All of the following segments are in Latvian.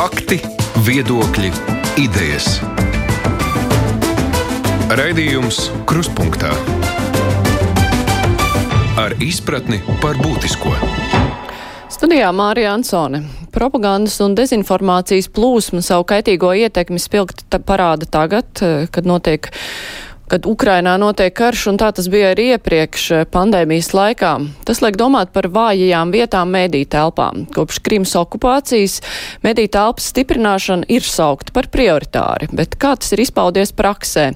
Fakti, viedokļi, idejas. Raidījums Kruspunkta ar izpratni par būtisko. Studijā Mārija Ansone. Propagandas un dezinformācijas plūsma savu kaitīgo ietekmi spilgti parāda tagad, kad notiek kad Ukrainā notiek karš, un tā tas bija arī iepriekš eh, pandēmijas laikā. Tas liek domāt par vājajām vietām mediju telpām. Kopš Krimas okupācijas mediju telpas stiprināšana ir saukta par prioritāri, bet kā tas ir izpaudies praksē?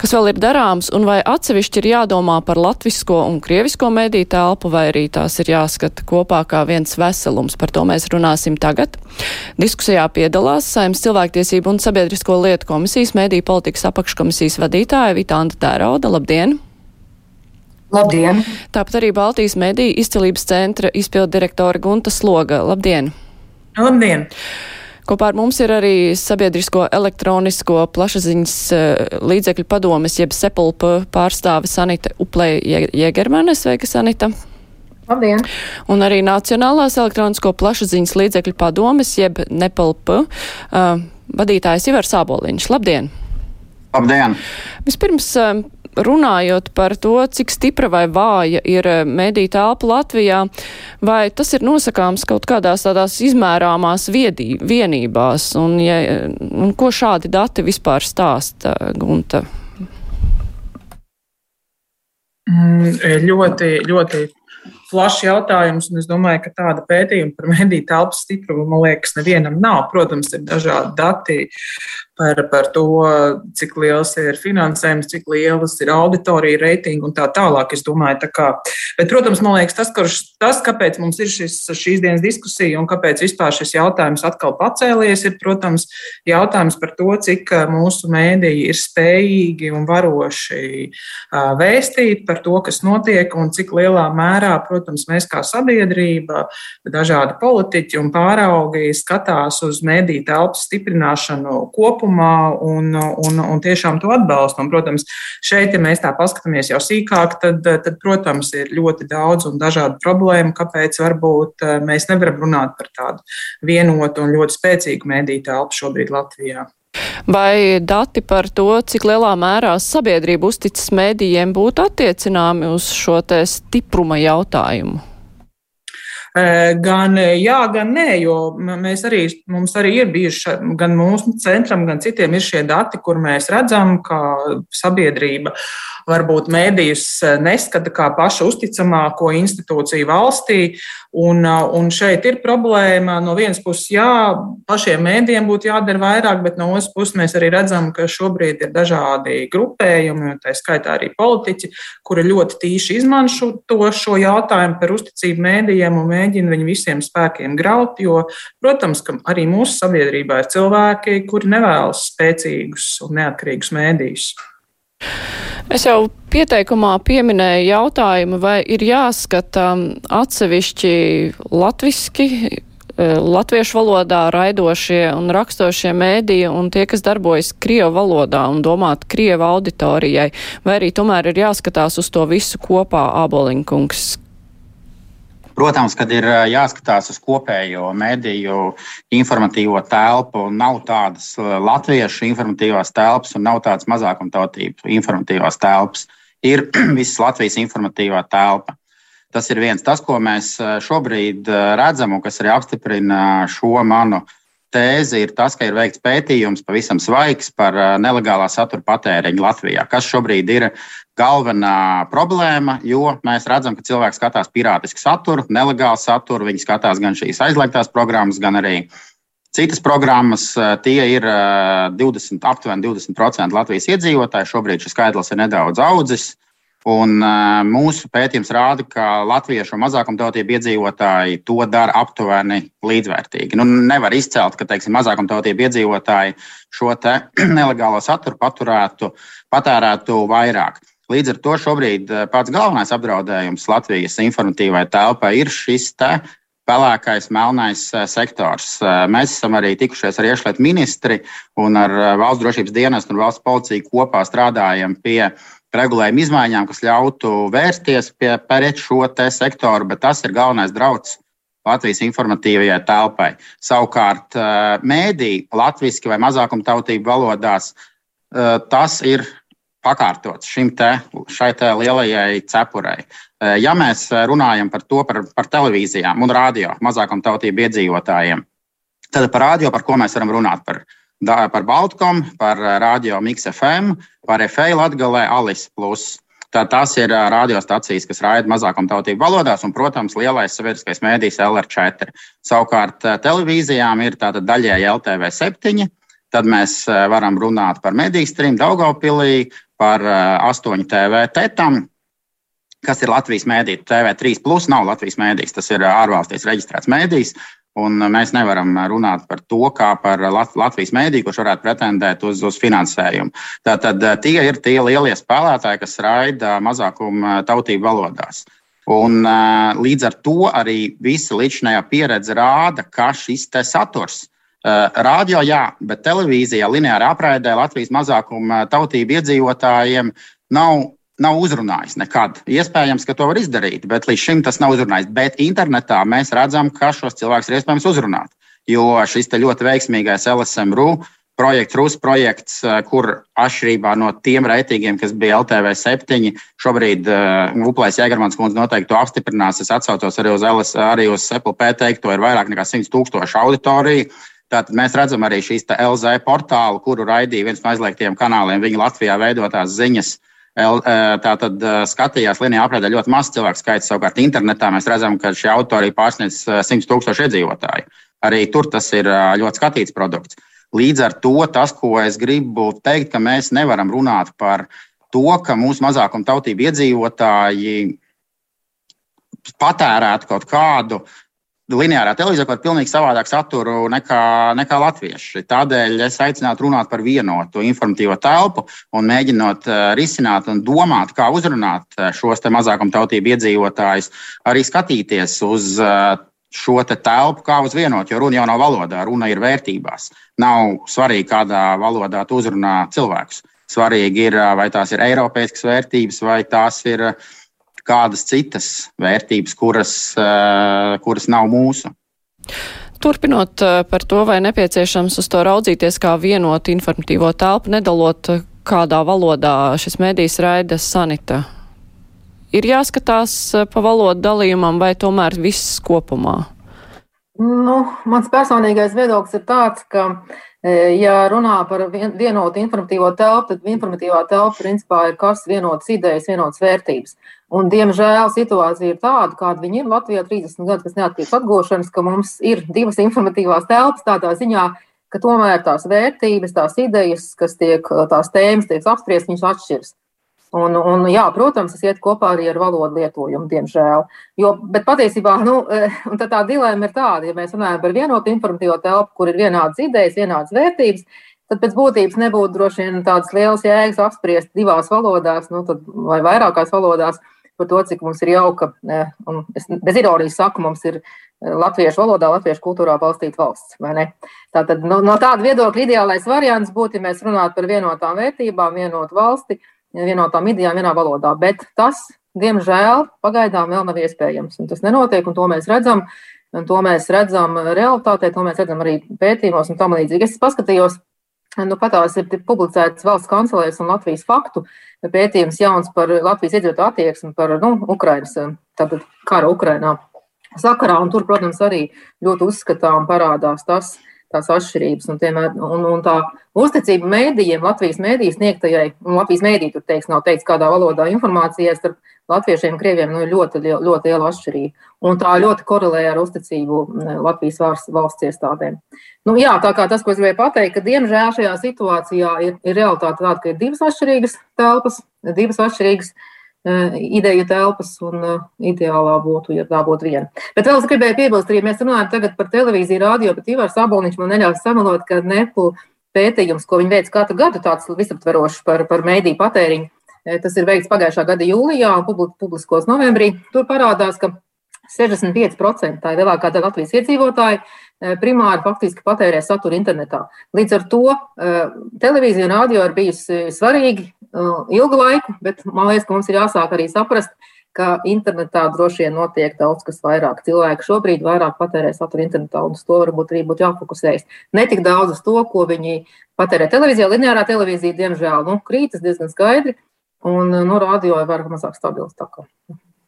Kas vēl ir darāms, un vai atsevišķi ir jādomā par latvisko un krievisko mediju telpu, vai arī tās ir jāskata kopā kā viens veselums. Par to mēs runāsim tagad. Diskusijā piedalās Saimnes cilvēktiesību un sabiedrisko lietu komisijas mediju politikas apakškomisijas vadītāja Vitānta Tērauda. Labdien! Labdien! Tāpat arī Baltijas mediju izcelības centra izpildu direktora Gunta Sloga. Labdien! Labdien! Kopā ar mums ir arī sabiedrisko elektronisko plašsaziņas eh, līdzekļu padomes, jeb sepulpa pārstāve Sanita Uplē Jēgermane. Sveika, Sanita! Labdien! Un arī Nacionālās elektronisko plašsaziņas līdzekļu padomes, jeb Nepalpa uh, vadītājs Ivars Āboliņš. Labdien! Labdien! Vispirms uh, runājot par to, cik stipra vai vāja ir eh, mediju telpa Latvijā, vai tas ir nosakāms kaut kādās tādās izmērāmās viedī, vienībās, un, ja, un ko šādi dati vispār stāsta, Gunta? Mm, ļoti, ļoti plašs jautājums, un es domāju, ka tāda pētījuma par mediju telpas stiprumu, man liekas, nevienam nav. Protams, ir dažādi dati par, par to, cik liels ir finansējums, cik lielas ir auditorija reitingi un tā tālāk. Es domāju, tā kā. Bet, protams, man liekas, tas, kurš, tas kāpēc mums ir šis, šīs dienas diskusija un kāpēc vispār šis jautājums atkal pacēlies, ir, protams, jautājums par to, cik mūsu mēdīji ir spējīgi un varoši vēstīt par to, kas notiek un cik lielā mērā, protams, mēs kā sabiedrība, dažādi politiķi un pāraugi skatās uz mediju telpas stiprināšanu kopumā kopumā un, un, un tiešām to atbalstu. Un, protams, šeit, ja mēs tā paskatāmies jau sīkāk, tad, tad, protams, ir ļoti daudz un dažādu problēmu, kāpēc varbūt eh, mēs nevaram runāt par tādu vienotu un ļoti spēcīgu mediju telpu šobrīd Latvijā. Vai dati par to, cik lielā mērā sabiedrība uzticas mēdījiem, būtu attiecināmi uz šo te stipruma jautājumu? Gan jā, gan nē, jo mēs arī, mums arī ir bijuši gan mūsu centram, gan citiem ir šie dati, kur mēs redzam, ka sabiedrība varbūt mēdījus neskata kā pašu uzticamāko institūciju valstī. Un, un šeit ir problēma. No vienas puses, jā, pašiem mēdījiem būtu jādara vairāk, bet no otras puses mēs arī redzam, ka šobrīd ir dažādi grupējumi, tā skaitā arī politiķi, kuri ļoti tīši izmanto šo jautājumu par uzticību mēdījiem un mēģina viņu visiem spēkiem graut. Jo, protams, ka arī mūsu sabiedrībā ir cilvēki, kuri nevēlas spēcīgus un neatkarīgus mēdījus. Es jau pieteikumā pieminēju jautājumu, vai ir jāskata atsevišķi latviski, e, latviešu valodā raidošie un rakstošie mēdīji un tie, kas darbojas Krievu valodā un domāt Krievu auditorijai, vai arī tomēr ir jāskatās uz to visu kopā, Ābolinkungs, Protams, kad ir jāskatās uz kopējo mediju informatīvo telpu, nav tādas latviešu informatīvās telpas un nav tādas mazākumtautību informatīvās telpas. Ir visas Latvijas informatīvā telpa. Tas ir viens. Tas, ko mēs šobrīd redzam un kas arī apstiprina šo manu tēzi, ir tas, ka ir veikts pētījums pavisam svaigs par nelegālā satura patēriņu Latvijā, kas šobrīd ir galvenā problēma, jo mēs redzam, ka cilvēki skatās pirātisku saturu, nelegālu saturu. Viņi skatās gan šīs aizliegtās programmas, gan arī citas programmas. Tie ir 20, aptuveni 20% Latvijas iedzīvotāji. Šobrīd šis skaitlis ir nedaudz audzis. Un, uh, mūsu pētījums rāda, ka latviešu mazākumtautību iedzīvotāji to dara aptuveni līdzvērtīgi. Nu, nevar izcelt, ka teiksim, mazākumtautību iedzīvotāji šo nelegālo saturu paturētu, patērētu vairāk. Līdz ar to šobrīd pats galvenais apdraudējums Latvijas informatīvai telpai ir šis te pelēkais, melnais sektors. Mēs esam arī tikušies ar iekšlietu ministri un ar valsts drošības dienestu un valsts policiju kopā strādājam pie regulējuma izmaiņām, kas ļautu vērsties pie, pret šo sektoru, bet tas ir galvenais drauds Latvijas informatīvajai telpai. Savukārt, mēdī, latviešu vai mazākumtautību valodās, tas ir pakārtots šim te, te lielajai cepurei. Ja mēs runājam par to, par, par televīzijām un radio mazākumtautību iedzīvotājiem, tad par radio, par ko mēs varam runāt? Par, par Baltkom, par radio Mix FM, par FA Latgalē, Alice Plus. Tā, tās ir radiostacijas, kas raida mazākumtautību valodās, un, protams, lielais sabiedriskais mēdījis LR4. Savukārt televīzijām ir tāda daļēji LTV 7. Tad mēs varam runāt par mediju streamu Daugopilī, par 8 TV tetam, kas ir Latvijas mēdījis. TV3 plus nav Latvijas mēdījis, tas ir ārvalstīs reģistrēts mēdījis. Un mēs nevaram runāt par to, kā par Latvijas mēdīju, kurš varētu pretendēt uz, uz finansējumu. Tātad eh, tie ir tie lielie spēlētāji, kas raida mazākuma tautību valodās. Un, eh, līdz ar to arī visa līdzinājā pieredze rāda, ka šis saturs eh, Radio, jā, bet televīzijā, lineārā apraidē Latvijas mazākuma tautību iedzīvotājiem nav nav uzrunājis nekad. Iespējams, ka to var izdarīt, bet līdz šim tas nav uzrunājis. Bet internetā mēs redzam, ka šos cilvēkus ir iespējams uzrunāt. Jo šis ļoti veiksmīgais LSMRU projekts, RUS projekts, eh, kur atšķirībā no tiem reitingiem, kas bija LTV 7, šobrīd uh, Uplais Jēgermans kundze noteikti to apstiprinās. Es atsaucos arī uz, LS, arī uz SPLP teikto, ir vairāk nekā 100 tūkstoši auditoriju. Tātad mēs redzam arī šīs LZ portālu, kuru raidīja viens no aizliegtiem kanāliem. Viņa Latvijā veidotās ziņas uh, Tātad skatījās līnijā aprēķinā ļoti maz cilvēku skaits. Savukārt internetā mēs redzam, ka šie autori pārsniedz 100 tūkstoši iedzīvotāju. Arī tur tas ir ļoti skatīts produkts. Līdz ar to tas, ko es gribu teikt, ka mēs nevaram runāt par to, ka mūsu mazākuma tautību iedzīvotāji patērētu kaut kādu lineārā televīzija kaut pilnīgi savādāk saturu nekā, nekā latvieši. Tādēļ es aicinātu runāt par vienotu informatīvo telpu un mēģinot uh, risināt un domāt, kā uzrunāt uh, šos mazākumtautību iedzīvotājus, arī skatīties uz uh, šo te telpu kā uz vienotu, jo runa jau nav valodā, runa ir vērtībās. Nav svarīgi, kādā valodā tu uzrunā cilvēkus. Svarīgi ir, vai tās ir eiropeiskas vērtības, vai tās ir uh, kādas citas vērtības, kuras, eh, kuras nav mūsu. Turpinot eh, par to, vai nepieciešams uz to raudzīties kā vienotu informatīvo telpu, nedalot, eh, kādā valodā šis mēdījis raida sanita. Ir jāskatās pa valodu dalījumam vai tomēr viss kopumā? Nu, mans personīgais viedoklis ir tāds, ka ja runā par vienotu informatīvo telpu, tad informatīvā telpa principā ir kas vienotas idejas, vienotas vērtības. Un, diemžēl situācija ir tāda, kāda viņa ir Latvijā 30 gadus pēc neatkarības atgūšanas, ka mums ir divas informatīvās telpas tādā ziņā, ka tomēr tās vērtības, tās idejas, kas tiek, tās tēmas tiek apspriestas, viņas atšķiras. Un, un, jā, protams, tas iet kopā arī ar valodu lietojumu, diemžēl. Jo, bet patiesībā nu, tā, tā dilemma ir tāda, ja mēs runājam par vienotu informatīvo telpu, kur ir vienādas idejas, vienādas vērtības, tad pēc būtības nebūtu droši vien tādas lielas jēgas apspriest divās valodās, nu, tad, vai vairākās valodās par to, cik mums ir jauka, eh, un es bez ironijas saku, mums ir eh, latviešu valodā, latviešu kultūrā balstīta valsts. Tātad no, no tāda viedokļa ideālais variants būtu, ja mēs runātu par vienotām vērtībām, vienotu valsti vienotām idejām, vienā valodā. Bet tas, diemžēl, pagaidām vēl nav iespējams. Tas nenotiek, un to mēs redzam. Un to mēs redzam realitātē, to mēs redzam arī pētījumos un tam līdzīgi. Es paskatījos, nu, patās ir publicēts valsts kancelēs un Latvijas faktu pētījums jauns par Latvijas iedzīvotāju attieksmi par nu, Ukrainas, tātad kara Ukrainā sakarā. Un tur, protams, arī ļoti uzskatām parādās tas, uh, tās atšķirības. Un, tiem, un, un tā uzticība mēdījiem, Latvijas mēdījiem sniegtajai, un Latvijas mēdī tur teiks, nav teikts, kādā valodā informācijai starp latviešiem un krieviem nu, ļoti, ļoti liela atšķirība. Un tā ļoti korelē ar uzticību Latvijas valsts, valsts iestādēm. Nu, jā, tā kā tas, ko es gribēju pateikt, ka diemžēl šajā situācijā ir, ir realitāte tāda, ka ir divas atšķirīgas telpas, divas atšķirīgas Eh, ideju telpas, un uh, ideālā būtu, ja tā būtu viena. Bet vēl es gribēju piebilst, arī mēs runājam tagad par televīziju, radio, bet Ivars Aboliņš man neļaus samalot, ka nepu pētījums, ko viņi veic katru gadu, tāds visaptverošs par, par mēdīju patēriņu. Eh, tas ir veikts pagājušā gada jūlijā un publiskos novembrī. Tur parādās, ka 65% tā ir lielākā daļa Latvijas iedzīvotāji primāri faktiski patērē saturu internetā. Līdz ar to televīzija un radio ir bijusi svarīgi ilgu laiku, bet man liekas, ka mums ir jāsāk arī saprast, ka internetā droši vien notiek daudz kas vairāk. Cilvēki šobrīd vairāk patērē saturu internetā, un uz to varbūt arī būtu jāfokusējas. Ne tik daudz uz to, ko viņi patērē televīzijā. Lineārā televīzija, diemžēl, nu, krītas diezgan skaidri, un nu, radio ir vairāk mazāk stabils.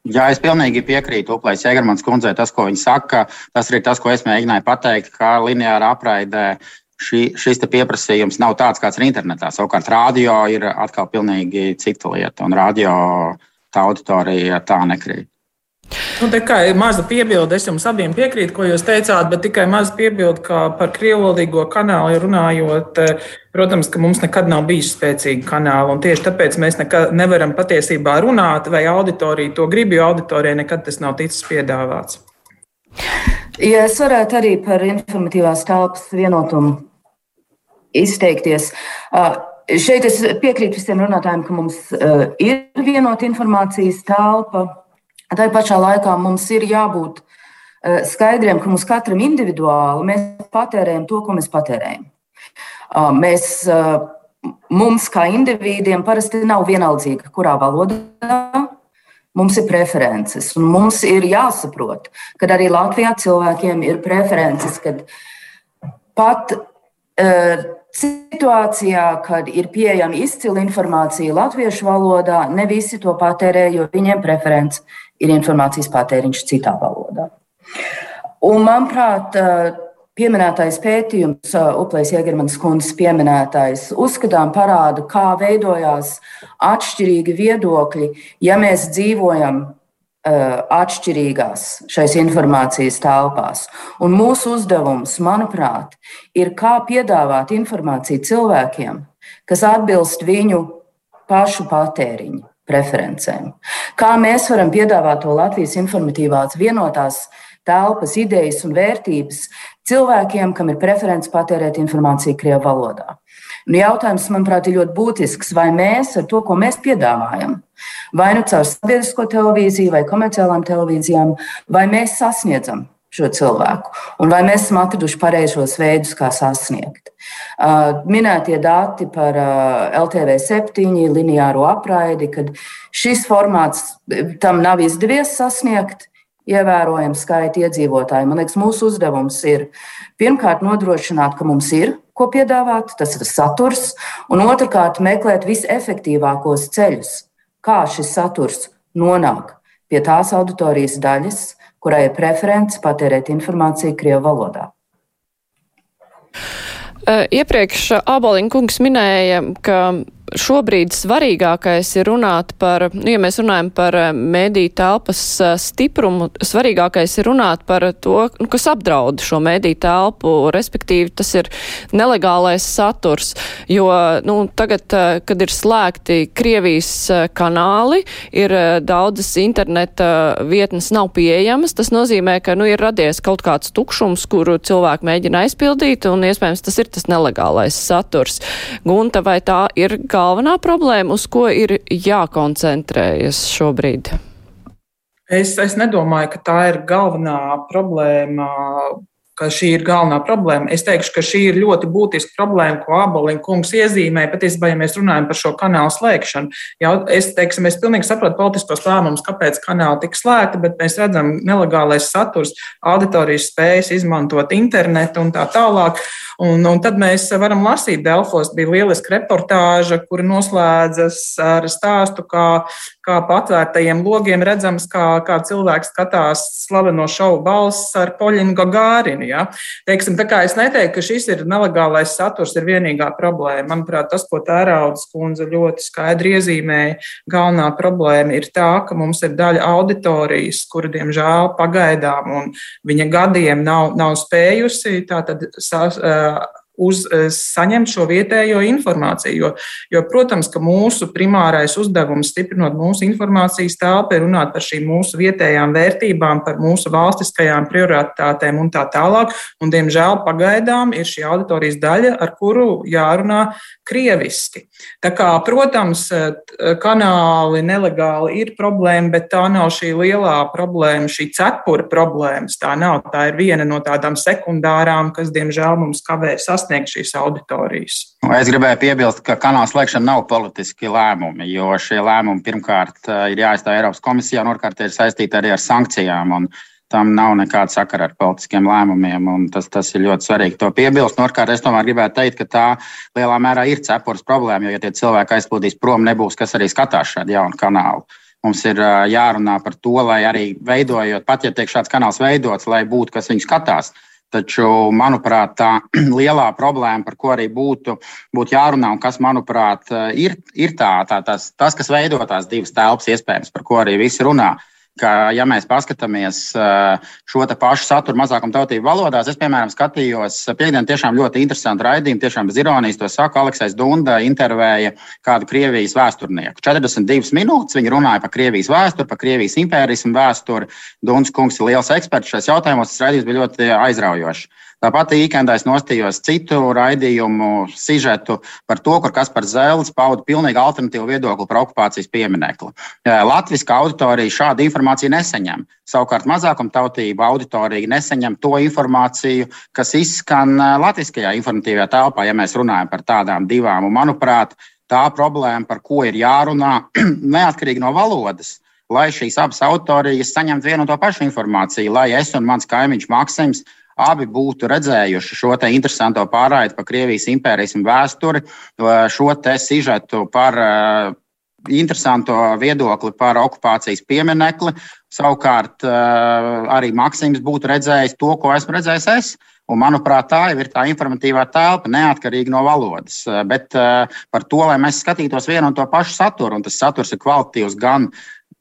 Jā, es pilnīgi piekrītu Uplais Egermans kundzei. Tas, ko viņa saka, tas arī tas, ko es mēģināju pateikt, ka lineāra apraidē šī, šis pieprasījums nav tāds, kāds ir internetā. Savukārt, radio ir atkal pilnīgi cita lieta, un radio tā auditorija tā nekrīt. Nu, tikai maza piebilde, es jums abiem piekrītu, ko jūs teicāt, bet tikai maza piebilde, ka par krievvalodīgo kanālu runājot, protams, ka mums nekad nav bijis spēcīga kanāla, un tieši tāpēc mēs nekad nevaram patiesībā runāt, vai auditorija to grib, jo auditorijai nekad tas nav ticis piedāvāts. Ja es varētu arī par informatīvās telpas vienotumu izteikties. Šeit es piekrītu visiem runātājiem, ka mums ir vienota informācijas telpa. Tā pašā laikā mums ir jābūt skaidriem, ka mums katram individuāli mēs patērējam to, ko mēs patērējam. Mēs, mums kā individiem parasti nav vienaldzīga, kurā valodā mums ir preferences. Un mums ir jāsaprot, ka arī Latvijā cilvēkiem ir preferences, kad pat uh, Situācijā, kad ir pieejama izcila informācija latviešu valodā, ne visi to patērē, jo viņiem preference ir informācijas patēriņš citā valodā. Un, manuprāt, pieminētais pētījums, Uplais Jēgermanas kundzes pieminētais, uzskatām parāda, kā veidojās atšķirīgi viedokļi, ja mēs dzīvojam atšķirīgās šais informācijas telpās. Un mūsu uzdevums, manuprāt, ir kā piedāvāt informāciju cilvēkiem, kas atbilst viņu pašu patēriņu preferencēm. Kā mēs varam piedāvāt to Latvijas informatīvās vienotās telpas, idejas un vērtības cilvēkiem, kam ir preference patērēt informāciju Krievijas valodā. Nu, jautājums, manuprāt, ir ļoti būtisks, vai mēs ar to, ko mēs piedāvājam, vai nu caur sabiedrisko televīziju vai komerciālām televīzijām, vai mēs sasniedzam šo cilvēku, un vai mēs esam atraduši pareizos veidus, kā sasniegt. Minētie dati par LTV 7, lineāro apraidi, kad šis formāts tam nav izdevies sasniegt, ievērojamu skaitu iedzīvotāju. Man liekas, mūsu uzdevums ir pirmkārt nodrošināt, ka mums ir ko piedāvāt, tas ir saturs, un otrkārt meklēt visefektīvākos ceļus, kā šis saturs nonāk pie tās auditorijas daļas, kurai ir preference patērēt informāciju Krievijas valodā. Iepriekš Aboliņkungs minēja, ka šobrīd svarīgākais ir runāt par, nu, ja mēs runājam par eh, mediju telpas eh, stiprumu, svarīgākais ir runāt par to, nu, kas apdraud šo mediju telpu, respektīvi tas ir nelegālais saturs, jo, nu, tagad, eh, kad ir slēgti Krievijas kanāli, ir daudzas interneta vietnes nav pieejamas, tas nozīmē, ka, nu, ir radies kaut kāds tukšums, kuru cilvēki mēģina aizpildīt, un iespējams tas ir tas nelegālais saturs. Gunta, vai tā ir galvenā problēma, uz ko ir jākoncentrējas šobrīd? Es, es nedomāju, ka tā ir galvenā problēma ka šī ir galvenā problēma. Es teikšu, ka šī ir ļoti būtiska problēma, ko Aboliņa kungs iezīmē. Patiesībā, ja mēs runājam par šo kanālu slēgšanu, jau es teiksim, es pilnīgi saprotu politiskos lēmumus, kāpēc kanāli tika slēgti, bet mēs redzam nelegālais saturs, auditorijas spējas izmantot internetu un tā tālāk. Un, un tad mēs varam lasīt, Delfos bija lieliska reportāža, kura noslēdzas ar stāstu, kā, kā patvērtajiem logiem redzams, kā, kā cilvēks skatās slaveno šovu balss ar Poļinu Gagārinu līmeni. Ja? Teiksim, tā kā es neteiktu, ka šis ir nelegālais saturs, ir vienīgā problēma. Manuprāt, tas, ko Tēraudas kundze ļoti skaidri iezīmēja, galvenā problēma ir tā, ka mums ir daļa auditorijas, kura, diemžēl, pagaidām un viņa gadiem nav, nav spējusi tātad, uz, eh, saņemt šo vietējo informāciju. Jo, jo, protams, ka mūsu primārais uzdevums, stiprinot mūsu informācijas telpu, ir runāt par šīm mūsu vietējām vērtībām, par mūsu valstiskajām prioritātēm un tā tālāk. Un, diemžēl pagaidām ir šī auditorijas daļa, ar kuru jārunā krieviski. Tā kā, protams, eh, kanāli nelegāli ir problēma, bet tā nav šī lielā problēma, šī cepura problēmas. Tā nav. Tā ir viena no tādām sekundārām, kas, diemžēl, mums kavē sasniegt sasniegt šīs auditorijas. Es gribēju piebilst, ka kanāla slēgšana nav politiski lēmumi, jo šie lēmumi pirmkārt ir jāizstāv Eiropas komisijā, un otrkārt ir saistīti arī ar sankcijām. Tam nav nekāda sakara ar politiskiem lēmumiem, un tas, tas ir ļoti svarīgi to piebilst. Otrkārt, es tomēr gribētu teikt, ka tā lielā mērā ir cepures problēma, jo, ja tie cilvēki aizplūdīs prom, nebūs kas arī skatās šādu jaunu kanālu. Mums ir jārunā par to, lai arī veidojot, pat ja tiek šāds kanāls veidots, lai būtu, kas viņu skatās. Taču, manuprāt, tā lielā problēma, par ko arī būtu, būtu jārunā, un kas, manuprāt, ir, ir tā, tā, tas, tas, kas veido tās divas telpas, iespējams, par ko arī visi runā, ir ka, ja mēs paskatāmies eh, šo pašu saturu mazākumtautību valodās, es, piemēram, skatījos piekdienu tiešām ļoti interesantu raidījumu, tiešām bez ironijas to saka, Aleksis Dunda intervēja kādu Krievijas vēsturnieku. 42 minūtes viņi runāja par Krievijas vēsturi, par Krievijas impērismu vēsturi. Duns kungs ir liels eksperts šajos jautājumos, tas raidījums bija ļoti aizraujošs. Tāpat īkendā es nostījos citu raidījumu sižetu par to, kur Kaspars Zēlis pauda pilnīgi alternatīvu viedokli par okupācijas pieminekli. Latviska auditorija šādu informāciju nesaņem. Savukārt mazākumtautība auditorija nesaņem to informāciju, kas izskan latviskajā informatīvajā telpā, ja mēs runājam par tādām divām. Un, manuprāt, tā problēma, par ko ir jārunā, neatkarīgi no valodas lai šīs abas autorijas saņemtu vienu un to pašu informāciju, lai es un mans kaimiņš Maksims abi būtu redzējuši šo interesanto pārraidi par Krievijas impērijas vēsturi, šo te sižetu par uh, interesanto viedokli par okupācijas pieminekli. Savukārt uh, arī Maksims būtu redzējis to, ko esmu redzējis es. Un, manuprāt, tā jau ir tā informatīvā telpa, neatkarīgi no valodas. Bet uh, par to, lai mēs skatītos vienu un to pašu saturu, un tas saturs ir kvalitatīvs gan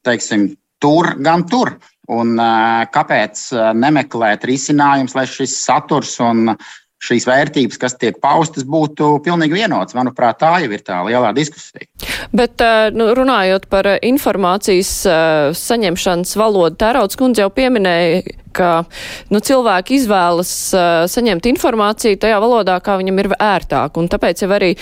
teiksim, tur, gan tur. Un kāpēc nemeklēt risinājumus, lai šis saturs un šīs vērtības, kas tiek paustas, būtu pilnīgi vienots. Manuprāt, tā jau ir tā lielā diskusija. Bet nu, runājot par informācijas saņemšanas valodu, Tērauds kundze jau pieminēja, ka nu, cilvēki izvēlas uh, saņemt informāciju tajā valodā, kā viņam ir ērtāk. Un tāpēc jau arī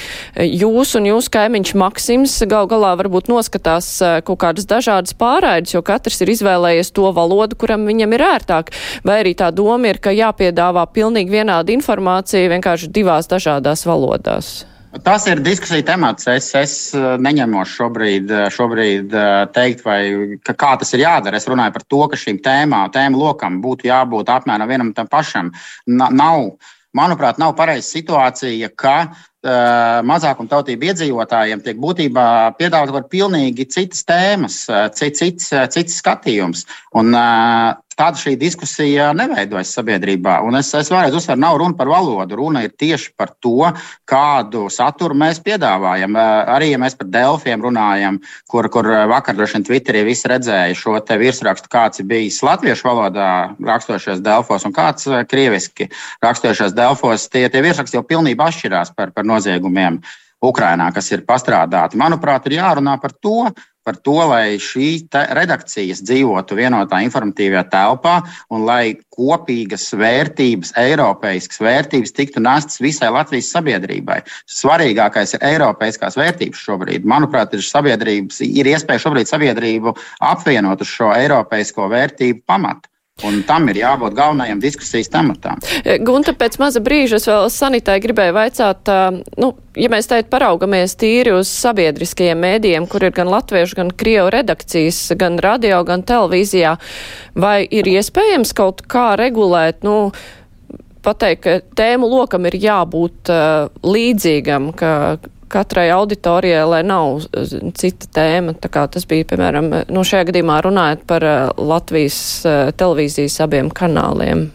jūs un jūsu kaimiņš Maksims gal galā varbūt noskatās uh, kaut kādas dažādas pārraides, jo katrs ir izvēlējies to valodu, kuram viņam ir ērtāk. Vai arī tā doma ir, ka jāpiedāvā pilnīgi vienāda informācija vienkārši divās dažādās valodās? Tas ir diskusija temats. Es, es eh, neņemos šobrīd, eh, šobrīd eh, teikt, vai, ka, kā tas ir jādara. Es runāju par to, ka šīm tēmām, tēmu lokam būtu jābūt apmēram vienam tam pašam. Nav, manuprāt, nav pareiza situācija, ka uh, mazākumtautību iedzīvotājiem tiek būtībā piedāvāta pilnīgi citas tēmas, cits, cits, cits skatījums. Un, uh, Tāda šī diskusija neveidojas sabiedrībā. Un es, es vēlreiz uzsveru, nav runa par valodu. Runa ir tieši par to, kādu saturu mēs piedāvājam. Arī, ja mēs par Delfiem runājam, kur, kur vakar droši vien Twitterī visi redzēja šo te virsrakstu, kāds ir bijis latviešu valodā rakstošais Delfos un kāds krieviski rakstošais Delfos, tie, tie virsraksti jau pilnībā atšķirās par, par noziegumiem. Ukrainā, kas ir pastrādāti. Manuprāt, ir jārunā par to, par to, lai šī redakcijas dzīvotu vienotā informatīvajā telpā un lai kopīgas vērtības, eiropeiskas vērtības tiktu nestas visai Latvijas sabiedrībai. Svarīgākais ir eiropeiskās vērtības šobrīd. Manuprāt, ir, ir iespēja šobrīd sabiedrību apvienot uz šo eiropeisko vērtību pamatu. Un tam ir jābūt galvenajam diskusijas tematam. Eh, Gunta, pēc maza brīža es vēl sanitai gribēju vaicāt, nu, ja mēs teikt paraugamies tīri uz sabiedriskajiem mēdījiem, kur ir gan latviešu, gan krievu redakcijas, gan radio, gan televīzijā, vai ir iespējams kaut kā regulēt, nu, pateikt, ka tēmu lokam ir jābūt uh, līdzīgam, ka katrai auditorijai, lai nav eh, cita tēma. Tā kā tas bija, piemēram, nu, šajā gadījumā runājot par eh, Latvijas eh, televīzijas abiem kanāliem.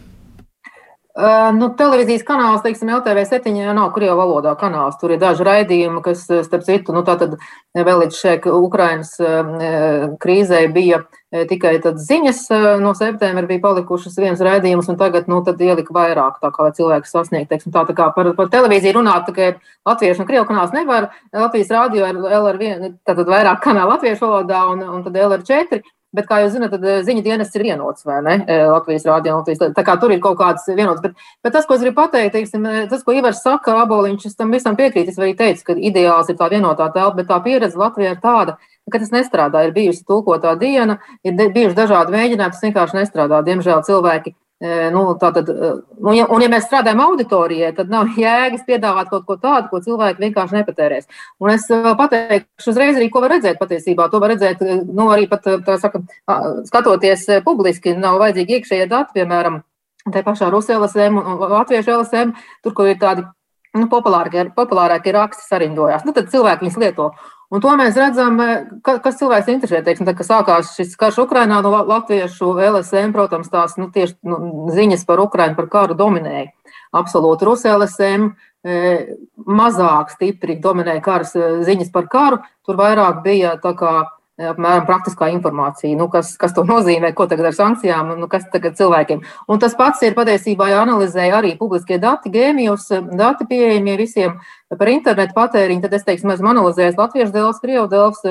Uh, nu, televīzijas kanāls, teiksim, LTV7 jau nav krievu valodā kanāls. Tur ir daži raidījumi, kas, starp citu, nu, tātad vēl līdz šeit Ukrainas uh, krīzē bija tikai ziņas no septembra bija palikušas viens raidījums, un tagad, nu, tad ielika vairāk, tā kā cilvēks sasniegt, teiksim, tā, tā kā par, par televīziju runāt, tā kā latviešu un krievu kanāls nevar, Latvijas rādio ir LR1, tātad vairāk kanāla latviešu valodā, un, un tad LR4, Bet, kā jūs zināt, tad ziņu dienas ir vienots, vai ne? Latvijas rādio un Latvijas. Tā kā tur ir kaut kāds vienots. Bet, bet tas, ko es gribu pateikt, teiksim, tas, ko Ivars saka, aboliņš, tam visam piekrītu. Es arī teicu, ka ideāls ir tā vienotā telpa, bet tā pieredze Latvijā ir tāda, ka tas nestrādā. Ir bijusi tulkotā diena, ir bijuši dažādi mēģinājumi, tas vienkārši nestrādā. Diemžēl cilvēki Nu, tātad, nu, ja, un, ja mēs strādājam auditorijai, tad nav jēgas piedāvāt kaut ko tādu, ko cilvēki vienkārši nepatērēs. Un es pateikšu uzreiz arī, ko var redzēt patiesībā. To var redzēt, nu, arī pat, tā saka, skatoties publiski, nav vajadzīgi iekšējie dati, piemēram, te pašā Rusija LSM un Latviešu LSM, tur, kur ir tādi nu, populārākie, populārākie raksti sarindojās. Nu, tad cilvēki viņus lieto. Un to mēs redzam, eh, ka, kas cilvēks interesē. Teiksim, tad, kad sākās šis karš Ukrainā, no latviešu LSM, protams, tās nu, tieši nu, ziņas par Ukrainu, par karu dominēja. Absolūti, Rusi LSM eh, mazāk stipri dominēja karas eh, ziņas par karu. Tur vairāk bija tā kā apmēram praktiskā informācija, nu, kas, kas to nozīmē, ko tagad ar sankcijām, nu, kas tagad cilvēkiem. Un tas pats ir patiesībā jāanalizē arī publiskie dati, gēmijos, dati pieejamie visiem par internetu patēriņu. Tad es teiksim, esmu analizējis latviešu dēls, krievu dēls,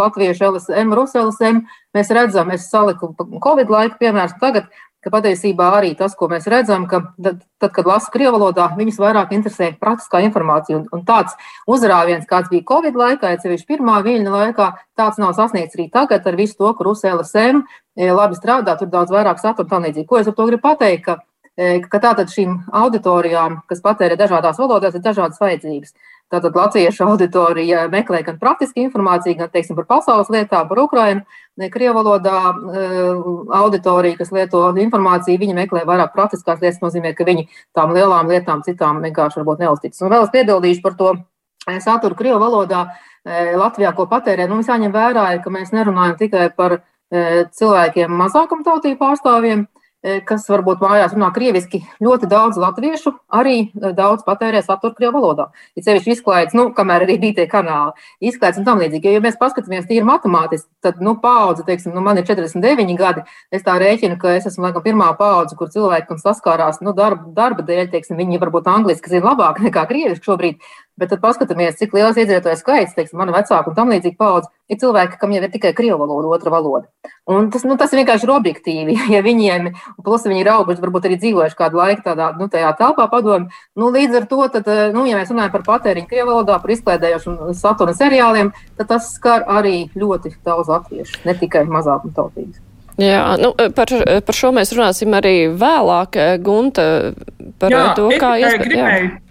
latviešu LSM, rusu LSM. Mēs redzam, es saliku Covid laiku piemērs tagad ka patiesībā arī tas, ko mēs redzam, ka tad, tad kad lasa krievu valodā, viņus vairāk interesē praktiskā informācija. Un, un tāds uzrāviens, kāds bija Covid laikā, ja sevišķi pirmā viļņa laikā, tāds nav sasniegts arī tagad ar visu to, kur USLSM e, labi strādā, tur daudz vairāk satura un tā līdzīgi. Ko es ar to gribu pateikt? Ka, e, ka tātad šīm auditorijām, kas patērē dažādās valodās, ir dažādas vajadzības. Tātad latviešu auditorija meklē gan praktiski informāciju, gan, teiksim, par pasaules lietām, par Ukrainu. Krievu valodā eh, auditorija, kas lieto informāciju, viņi meklē vairāk praktiskās lietas, nozīmē, ka viņi tām lielām lietām citām vienkārši varbūt neuzticas. Un vēl es piebildīšu par to eh, saturu Krievu valodā eh, Latvijā, ko patērē. Nu, mums jāņem vērā, ka mēs nerunājam tikai par cilvēkiem mazākumtautību pārstāvjiem, kas varbūt mājās runā krieviski, ļoti daudz latviešu arī eh, daudz patērē saturu krievu valodā. Ir sevišķi izklaides, nu, kamēr arī bija tie kanāli, izklaides un tam līdzīgi. Jo, ja mēs paskatāmies tīri matemātiski, tad, nu, paudze, teiksim, nu, man ir 49 gadi, es tā rēķinu, ka es esmu, laikam, pirmā paudze, kur cilvēki saskārās, nu, darba, darba dēļ, teiksim, viņi varbūt angliski zina labāk nekā krieviski šobrīd, Bet tad paskatāmies, cik liels iedzīvotāju skaits, teiksim, mana vecāka un tam līdzīga paudze, ir cilvēki, kam jau ir tikai krievu valoda, otra valoda. Un tas, nu, tas vienkārši ir objektīvi. Ja viņiem, plus viņi ir auguši, varbūt arī dzīvojuši kādu laiku tādā, nu, tajā telpā padomu, nu, līdz ar to, tad, nu, ja mēs runājam par patēriņu krievu valodā, par izklaidējošu satura seriāliem, tad tas skar arī ļoti daudz latviešu, ne tikai mazākuma tautības. Jā, nu, par, par šo mēs runāsim arī vēlāk, Gunta, par Jā, to, kā iespējams.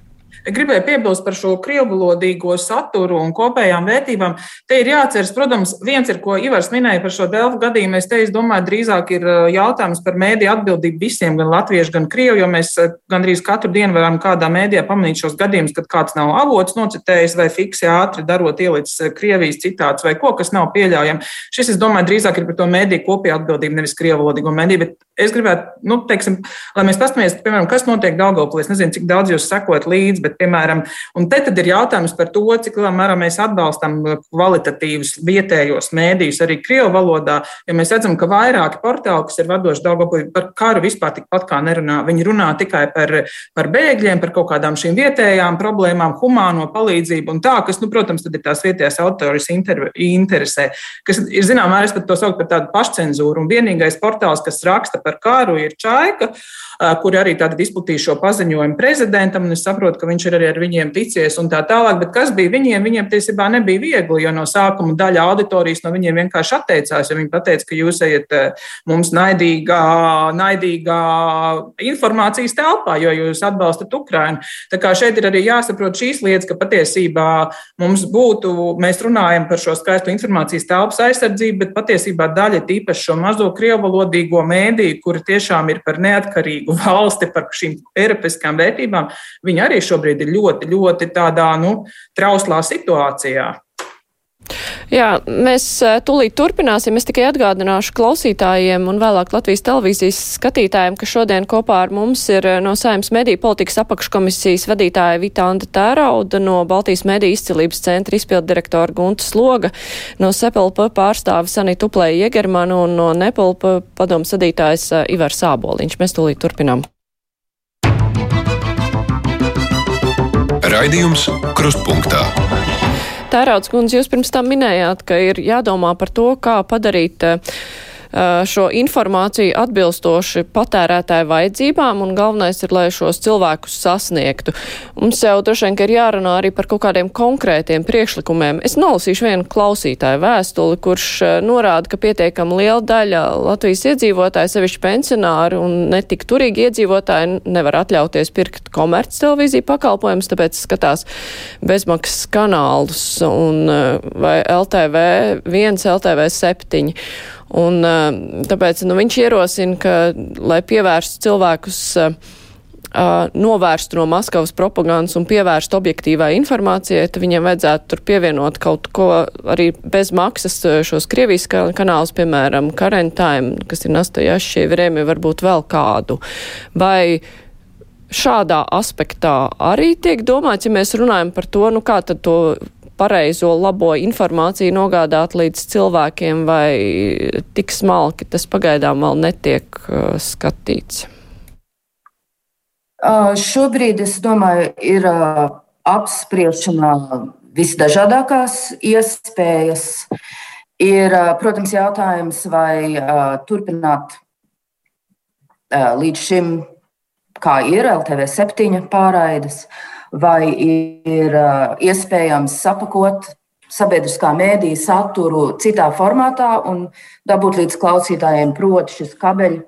Gribēju piebilst par šo krievulodīgo saturu un kopējām vērtībām. Te ir jāatceras, protams, viens ir, ko Ivars minēja par šo Delfu gadījumu. Es te es domāju, drīzāk ir jautājums par mēdīju atbildību visiem, gan latviešu, gan krievu, jo mēs gandrīz katru dienu varam kādā mēdījā pamanīt šos gadījumus, kad kāds nav avots nocitējis vai fiksi ātri darot ielicis Krievijas citāts vai ko, kas nav pieļaujami. Šis, es domāju, drīzāk ir par to mēdīju kopēju atbildību, nevis krievulodīgo mēdīju. Bet es gribētu, nu, teiksim, lai mēs paskatāmies, piemēram, kas notiek Daugavpilī. Es nezinu, cik daudz jūs sekot līdzi, bet, piemēram, un te tad ir jautājums par to, cik lielā mērā mēs atbalstam kvalitatīvus vietējos mēdījus arī Krievu valodā, jo mēs redzam, ka vairāki portāli, kas ir vadoši Daugavpilī, par karu vispār tikpat kā nerunā. Viņi runā tikai par, par bēgļiem, par kaut kādām šīm vietējām problēmām, humāno palīdzību un tā, kas, nu, protams, tad ir tās vietējās autoris interesē, kas ir, zinām, mērā es pat to saucu par tādu pašcenzūru. Un vienīgais portāls, kas raksta par karu, ir Čaika, kur arī tātad izplatīja šo paziņojumu prezidentam, un es saprotu, ka viņš ir arī ar viņiem ticies un tā tālāk. Bet kas bija viņiem? Viņiem tiesībā nebija viegli, jo no sākuma daļa auditorijas no viņiem vienkārši atteicās. Ja viņi pateica, ka jūs ejat eh, mums naidīgā, naidīgā informācijas telpā, jo jūs atbalstat Ukrainu. Tā kā šeit ir arī jāsaprot šīs lietas, ka patiesībā mums būtu, mēs runājam par šo skaistu informācijas telpas aizsardzību, bet patiesībā daļa tīpaši šo mazo krievalodīgo mēdīju, kuri tiešām ir par neatkarīgu valsti, par šīm eiropiskām vērtībām, viņi arī šobrīd ir ļoti, ļoti tādā nu, trauslā situācijā. Jā, mēs tūlīt turpināsim. Es tikai atgādināšu klausītājiem un vēlāk Latvijas televīzijas skatītājiem, ka šodien kopā ar mums ir no Saimnes mediju politikas apakškomisijas vadītāja Vitānda Tērauda, no Baltijas mediju izcilības centra izpildu direktora Gunta Sloga, no Sepelpa pārstāve Sanita Uplēja Jegermanu un no Nepelpa padomu sadītājs Ivar Sāboliņš. Mēs tūlīt turpinām. Raidījums Krustpunktā. Tērauds kundze, jūs pirms tam minējāt, ka ir jādomā par to, kā padarīt uh, šo informāciju atbilstoši patērētāju vajadzībām, un galvenais ir, lai šos cilvēkus sasniegtu. Mums jau droši vien, ir jārunā arī par kaut kādiem konkrētiem priekšlikumiem. Es nolasīšu vienu klausītāju vēstuli, kurš norāda, ka pietiekami liela daļa Latvijas iedzīvotāju, sevišķi pensionāri un netik turīgi iedzīvotāji nevar atļauties pirkt komerc televīziju pakalpojumus, tāpēc skatās bezmaksas kanālus un vai LTV 1, LTV 7. Un, tāpēc nu, viņš ierosina, ka, lai pievērstu cilvēkus Uh, novērst no Maskavas propagandas un pievērst objektīvai informācijai, tad viņiem vajadzētu tur pievienot kaut ko arī bez maksas šos Krievijas kanālus, piemēram, Karentime, kas ir Nastajašie Vrēmi, varbūt vēl kādu. Vai šādā aspektā arī tiek domāts, ja mēs runājam par to, nu kā tad to pareizo, labo informāciju nogādāt līdz cilvēkiem, vai tik smalki tas pagaidām vēl netiek uh, skatīts? Uh, šobrīd, es domāju, ir uh, apspriešanā visdažādākās iespējas. Ir, uh, protams, jautājums, vai uh, turpināt uh, līdz šim, kā ir LTV septiņa pārraides, uh, vai ir uh, iespējams sapakot sabiedriskā mēdīja saturu citā formātā un dabūt līdz klausītājiem, proti, šis kabeļu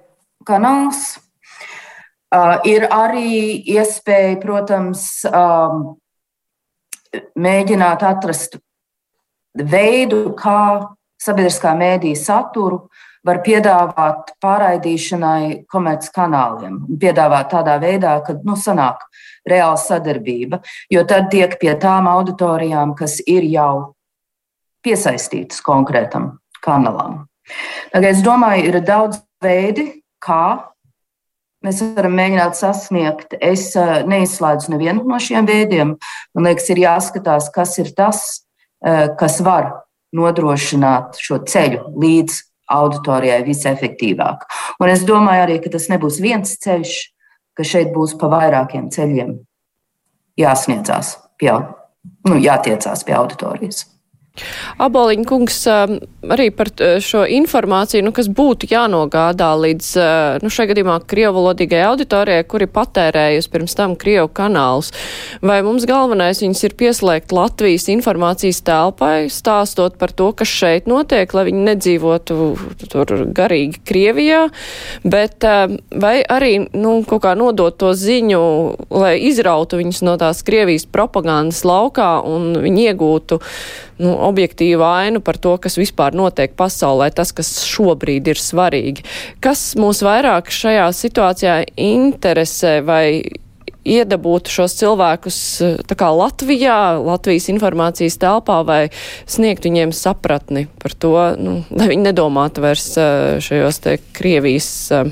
kanāls. Uh, ir arī iespēja, protams, um, mēģināt atrast veidu, kā sabiedriskā mēdīja saturu var piedāvāt pārraidīšanai komerces kanāliem. Piedāvāt tādā veidā, ka nu, sanāk reāla sadarbība, jo tad tiek pie tām auditorijām, kas ir jau piesaistītas konkrētam kanālam. Tagad es domāju, ir daudz veidi, kā mēs varam mēģināt sasniegt. Es eh, neizslēdzu nevienu no šiem veidiem. Man liekas, ir jāskatās, kas ir tas, eh, kas var nodrošināt šo ceļu līdz auditorijai visefektīvāk. Un es domāju arī, ka tas nebūs viens ceļš, ka šeit būs pa vairākiem ceļiem jāsniedzās, pie, nu, jātiecās pie auditorijas. Aboliņa kungs um, arī par šo informāciju, nu, kas būtu jānogādā līdz, uh, nu, šajā gadījumā krievalodīgai auditorijai, kuri patērējusi pirms tam Krievu kanālus. Vai mums galvenais viņas ir pieslēgt Latvijas informācijas telpai, stāstot par to, kas šeit notiek, lai viņi nedzīvotu tur garīgi Krievijā, bet um, vai arī, nu, kaut kā nodot to ziņu, lai izrautu viņus no tās Krievijas propagandas laukā un viņi iegūtu nu, objektīvu ainu par to, kas vispār notiek pasaulē, tas, kas šobrīd ir svarīgi. Kas mūs vairāk šajā situācijā interesē vai iedabūt šos cilvēkus kā Latvijā, Latvijas informācijas telpā vai sniegt viņiem sapratni par to, nu, lai viņi nedomātu vairs eh, šajos te Krievijas, eh,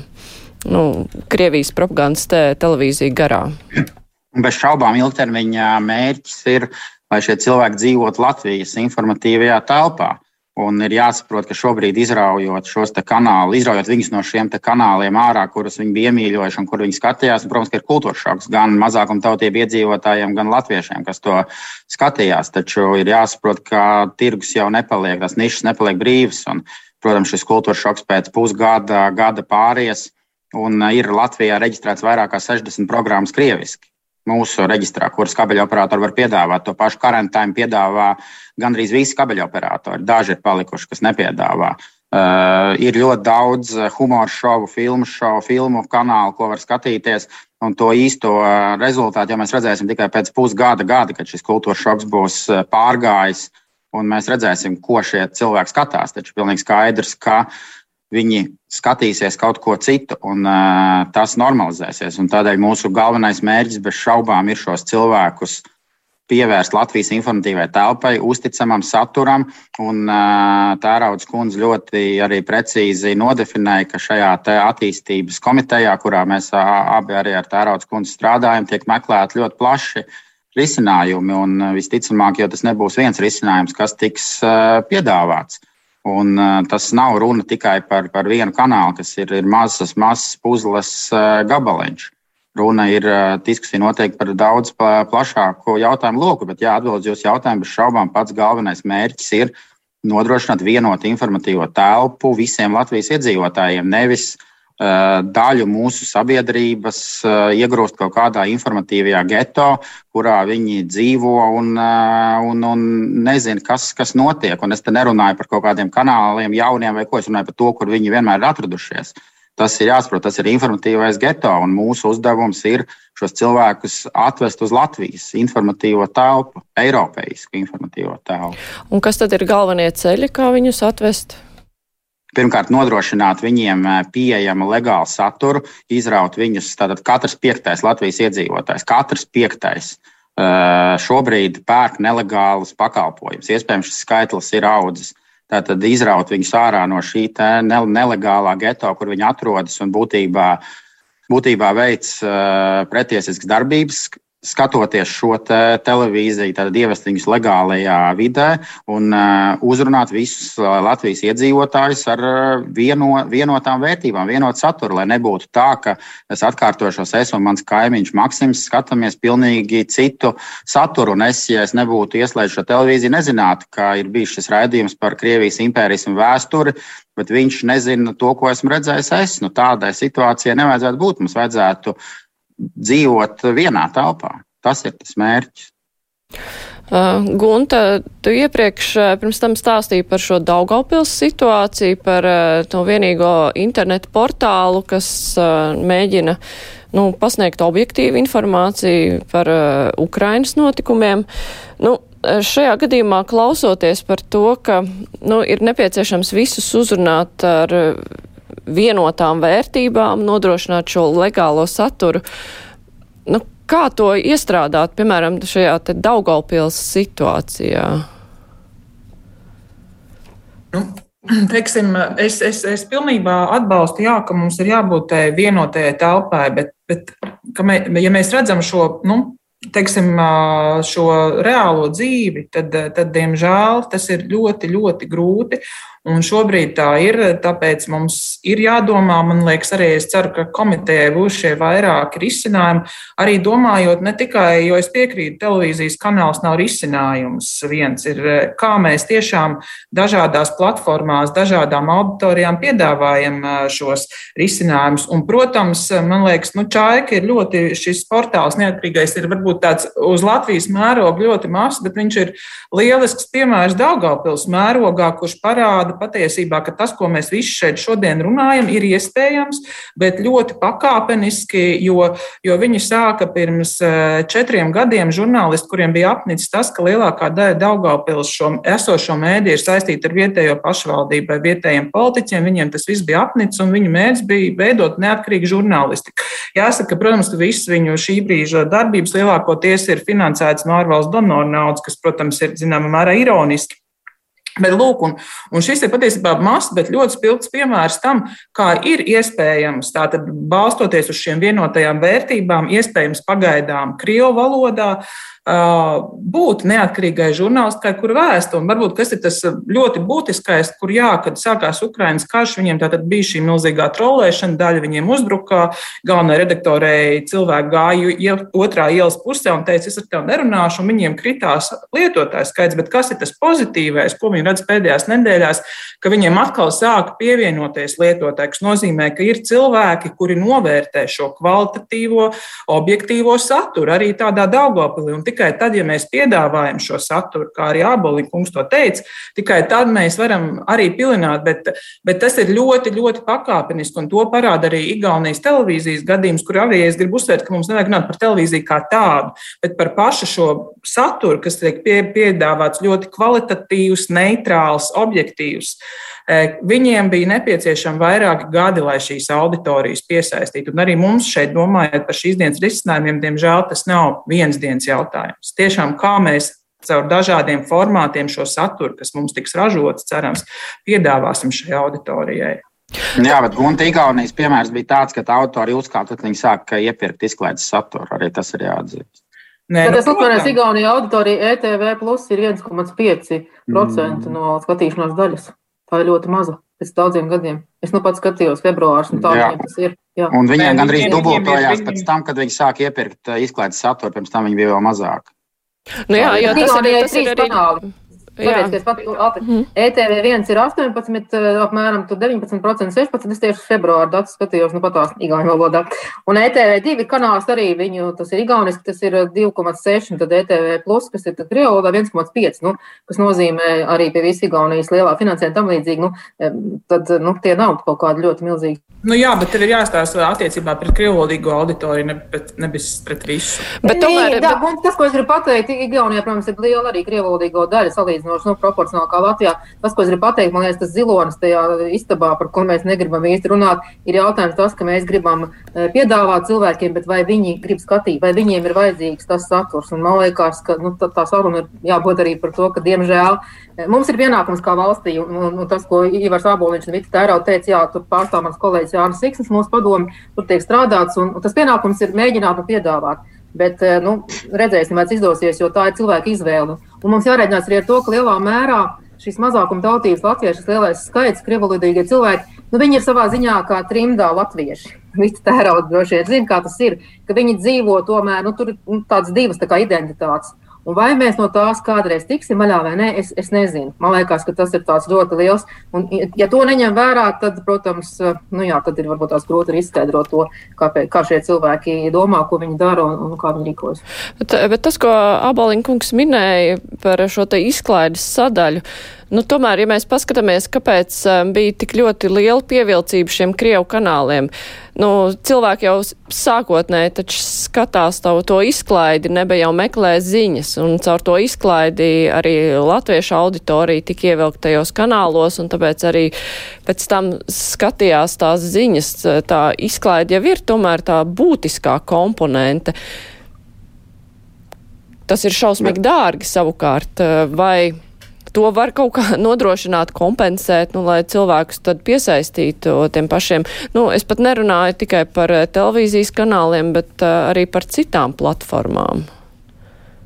nu, Krievijas propagandas te televīziju garā. Bez šaubām ilgtermiņā mērķis ir lai šie cilvēki dzīvotu Latvijas informatīvajā telpā. Un ir jāsaprot, ka šobrīd, izraujot šos kanālus, izraujot viņus no šiem kanāliem ārā, kurus viņi bija iemīļojuši un kur viņi skatījās, un, protams, ka ir kultūras šoks gan mazākumtautību iedzīvotājiem, gan latviešiem, kas to skatījās. Taču ir jāsaprot, ka tirgus jau nepaliek, tās nišas nepaliek brīvas. Un, protams, šis kultūras šoks pēc pusgada, gada pāries, un ir Latvijā reģistrēts vairāk kā 60 programmas krieviski mūsu reģistrā, kuras kabeļoperatori var piedāvāt. To pašu karantīnu piedāvā gandrīz visi kabeļoperatori. Daži ir palikuši, kas nepiedāvā. Uh, ir ļoti daudz humora šovu, filmu šovu, filmu kanālu, ko var skatīties. Un to īsto rezultātu jau mēs redzēsim tikai pēc pusgada, gada, kad šis kultūras šoks būs pārgājis. Un mēs redzēsim, ko šie cilvēki skatās. Taču pilnīgi skaidrs, ka uh, viņi skatīsies kaut ko citu, un uh, tas normalizēsies. Un tādēļ mūsu galvenais mērķis bez šaubām ir šos cilvēkus pievērst Latvijas informatīvai telpai, uzticamam saturam. Un uh, Tērauds kundze ļoti arī precīzi nodefinēja, ka šajā attīstības komitejā, kurā mēs uh, abi arī ar Tērauds kundzi strādājam, tiek meklēti ļoti plaši risinājumi. Un visticamāk, jo tas nebūs viens risinājums, kas tiks piedāvāts. Un, uh, tas nav runa tikai par, par vienu kanālu, kas ir, ir mazs, mazs puzles uh, gabaliņš. Runa ir uh, diskusija noteikti par daudz plašāku jautājumu loku, bet, jā, atbildot jūsu jautājumu, bez šaubām pats galvenais mērķis ir nodrošināt vienotu informatīvo telpu visiem Latvijas iedzīvotājiem, nevis uh, daļu mūsu sabiedrības uh, iegrūst kaut kādā informatīvajā geto, kurā viņi dzīvo un, uh, un, un nezina, kas, kas notiek. Un es te nerunāju par kaut kādiem kanāliem, jauniem vai ko, es runāju par to, kur viņi vienmēr ir atradušies. Tas ir jāsaprot, tas ir informatīvais geto, un mūsu uzdevums ir šos cilvēkus atvest uz Latvijas informatīvo telpu, Eiropeisku informatīvo telpu. Un kas tad ir galvenie ceļi, kā viņus atvest? Pirmkārt, nodrošināt viņiem eh, pieejamu legālu saturu, izraut viņus. Tātad katrs piektais Latvijas iedzīvotājs, katrs piektais uh, šobrīd pērk nelegālus pakalpojumus. Iespējams, šis skaitlis ir audzis. Tātad izraut viņus ārā no šī nelegālā geto, kur viņi atrodas un būtībā, būtībā veids uh, pretiesiskas darbības, skatoties šo te televīziju, tad ievest viņus legālajā vidē un uh, uzrunāt visus uh, Latvijas iedzīvotājus ar uh, vieno, vienotām vērtībām, vienotu saturu, lai nebūtu tā, ka es atkārtošos, es un mans kaimiņš Maksims skatāmies pilnīgi citu saturu. Un es, ja es nebūtu ieslēdzis šo televīziju, nezinātu, ka ir bijis šis raidījums par Krievijas impērijas vēsturi, bet viņš nezina to, ko esmu redzējis es. Nu, tādai situācijai nevajadzētu būt. Mums vajadzētu dzīvot vienā telpā. Tas ir tas mērķis. Uh, Gunta, tu iepriekš uh, pirms tam stāstīji par šo Daugaupils situāciju, par uh, to vienīgo internetu portālu, kas mēģina nu, pasniegt objektīvu informāciju par Ukrainas notikumiem. Nu, šajā gadījumā klausoties par to, ka nu, ir nepieciešams visus uzrunāt ar vienotām vērtībām, nodrošināt šo legālo saturu. Nu, kā to iestrādāt, piemēram, šajā Daugaupils situācijā? Nu, teiksim, es, es, es pilnībā atbalstu, jā, ka mums ir jābūt tai vienotajai telpai, bet, bet mē, ja mēs redzam šo, nu, teiksim, šo reālo dzīvi, tad, tad, diemžēl, tas ir ļoti, ļoti grūti. Un šobrīd tā ir, tāpēc mums ir jādomā, man liekas, arī es ceru, ka komitejai būs šie vairāki risinājumi. Arī domājot ne tikai, jo es piekrītu, televīzijas kanāls nav risinājums. Viens ir, kā mēs tiešām dažādās platformās, dažādām auditorijām piedāvājam šos risinājumus. Un, protams, man liekas, nu, Čaika ir ļoti, šis portāls neatkarīgais ir varbūt tāds uz Latvijas mēroga ļoti mazs, bet viņš ir lielisks piemērs Daugavpils mērogā, kurš parāda, parāda patiesībā, ka tas, ko mēs visi šeit šodien runājam, ir iespējams, bet ļoti pakāpeniski, jo, jo viņi sāka pirms eh, četriem gadiem žurnālisti, kuriem bija apnicis tas, ka lielākā daļa Daugavpils šo esošo mēdī ir saistīta ar vietējo pašvaldību vai vietējiem politiķiem. Viņiem tas viss bija apnicis un viņu mērķis bija veidot neatkarīgu žurnālistiku. Jāsaka, protams, ka viss viņu šī brīža darbības lielākoties ir finansēts no ārvalstu donoru naudas, kas, protams, ir zināmā mērā ironiski. Bet, lūk, un, un šis ir patiesībā mazs, bet ļoti spilgts piemērs tam, kā ir iespējams, tātad balstoties uz šiem vienotajām vērtībām, iespējams pagaidām Krievu valodā, būt neatkarīgai žurnālistai, kur vēsta. Un varbūt kas ir tas ļoti būtiskais, kur jā, kad sākās Ukraiņas karš, viņiem tātad bija šī milzīgā trolēšana, daļa viņiem uzbruka, galvenai redaktorei cilvēki gāja otrā ielas pusē un teica, es ar tevi nerunāšu, un viņiem kritās lietotājs skaits. Bet kas ir tas pozitīvais, ko viņi redz pēdējās nedēļās, ka viņiem atkal sāk pievienoties lietotāji, kas nozīmē, ka ir cilvēki, kuri novērtē šo kvalitatīvo, objektīvo saturu arī tādā Daugopilī. Tikai tad, ja mēs piedāvājam šo saturu, kā arī Abolikungs to teica, tikai tad mēs varam arī pilināt, bet, bet tas ir ļoti, ļoti pakāpeniski, un to parāda arī Igaunijas televīzijas gadījums, kur arī es gribu uzsvērt, ka mums nevajag runāt par televīziju kā tādu, bet par pašu šo saturu, kas tiek pie, piedāvāts ļoti kvalitatīvs, neitrāls, objektīvs. E, viņiem bija nepieciešami vairāki gadi, lai šīs auditorijas piesaistītu. Un arī mums šeit, domājot par šīs dienas risinājumiem, diemžēl tas nav viens dienas jautājums. Tiešām kā mēs caur dažādiem formātiem šo saturu, kas mums tiks ražots, cerams, piedāvāsim šai auditorijai. Jā, bet Gunte Igaunijas piemērs bija tāds, ka autori uzkāpa, kad viņi sāka iepirkt izklaides saturu. Arī tas ir jāatzīst. Nē, nu, tas atvainojas Igaunija auditorija ETV plus ir 1,5% mm. no skatīšanās daļas. Tā ir ļoti maza pēc daudziem gadiem. Es nu pats skatījos februārī, un tā viņiem tas ir. Jā. Un viņiem gandrīz dubultojās pēc tam, kad viņi sāka iepirkt izklaides saturu, pirms tam viņi bija vēl mazāk. Nu jā, jā tas, arī, tas ir arī. Kanāli. Tāpēc, es pat mm. ETV1 ir 18, apmēram 19%, 16%. Es tieši februāra datus skatījos, nu pat tās igauņu valodā. Un ETV2 kanāls arī viņu, tas ir igauniski, tas ir 2,6, un tad ETV plus, kas ir krievu valodā 1,5, nu, kas nozīmē arī pie visu Igaunijas lielā finansējuma tam līdzīgi, nu, tad, nu, tie nav kaut kādi ļoti milzīgi. Nu jā, bet tev ir jāstāsta attiecībā pret krievolīgo auditoriju, ne, bet nevis pret visu. Bet tomēr, jā, bet... tas, ko es gribu pateikt, Igaunijā, protams, ir liela arī krievolīgo daļa salīdzinājumā salīdzinoši nu, proporcionāli kā Latvijā. Tas, ko es gribu pateikt, man liekas, tas zilonis tajā istabā, par ko mēs negribam īsti runāt, ir jautājums tas, ka mēs gribam eh, piedāvāt cilvēkiem, bet vai viņi grib skatīt, vai viņiem ir vajadzīgs tas saturs. Un man liekas, ka nu, tā, tā saruna ir jābūt arī par to, ka, diemžēl, eh, mums ir pienākums kā valstī, un, un, un tas, ko Ivars Aboliņš un Vita Tērau teica, jā, tur pārstāv mans kolēģis Jānis Siksnis, mūsu padomi, tur tiek strādāts, un, un tas pienākums ir mēģināt un piedāvāt. Bet eh, nu, redzēsim, vai tas izdosies, jo tā ir cilvēka izvēle. Un mums jārēķinās arī ar to, ka lielā mērā šīs mazākuma tautības latviešu lielais skaits, krievulīdīgie cilvēki, nu, viņi ir savā ziņā kā trimdā latvieši. Visi tērauda droši vien zina, kā tas ir, ka viņi dzīvo tomēr, nu, tur nu, tādas divas tā kā identitātes. Un vai mēs no tās kādreiz tiksim vaļā vai nē, es, es nezinu. Man liekas, ka tas ir ļoti liels. Un, ja to neņem vērā, tad, protams, nu jā, tad ir varbūt tās grūti izskaidrot to, kāpēc, kā šie cilvēki domā, ko viņi dara un, un kā viņi rīkojas. Bet, bet tas, ko Abalinkungs minēja par šo izklaides sadaļu, Nu, tomēr, ja mēs paskatāmies, kāpēc um, bija tik ļoti liela pievilcība šiem Krievu kanāliem, nu, cilvēki jau sākotnēji taču skatās tavu to izklaidi, nebija jau meklē ziņas, un caur to izklaidi arī latviešu auditorija tika ievilkt tajos kanālos, un tāpēc arī pēc tam skatījās tās ziņas. Tā izklaidi jau ir tomēr tā būtiskā komponente. Tas ir šausmīgi dārgi savukārt, vai to var kaut kā nodrošināt, kompensēt, nu, lai cilvēkus tad piesaistītu tiem pašiem. Nu, es pat nerunāju tikai par eh, televīzijas kanāliem, bet uh, arī par citām platformām.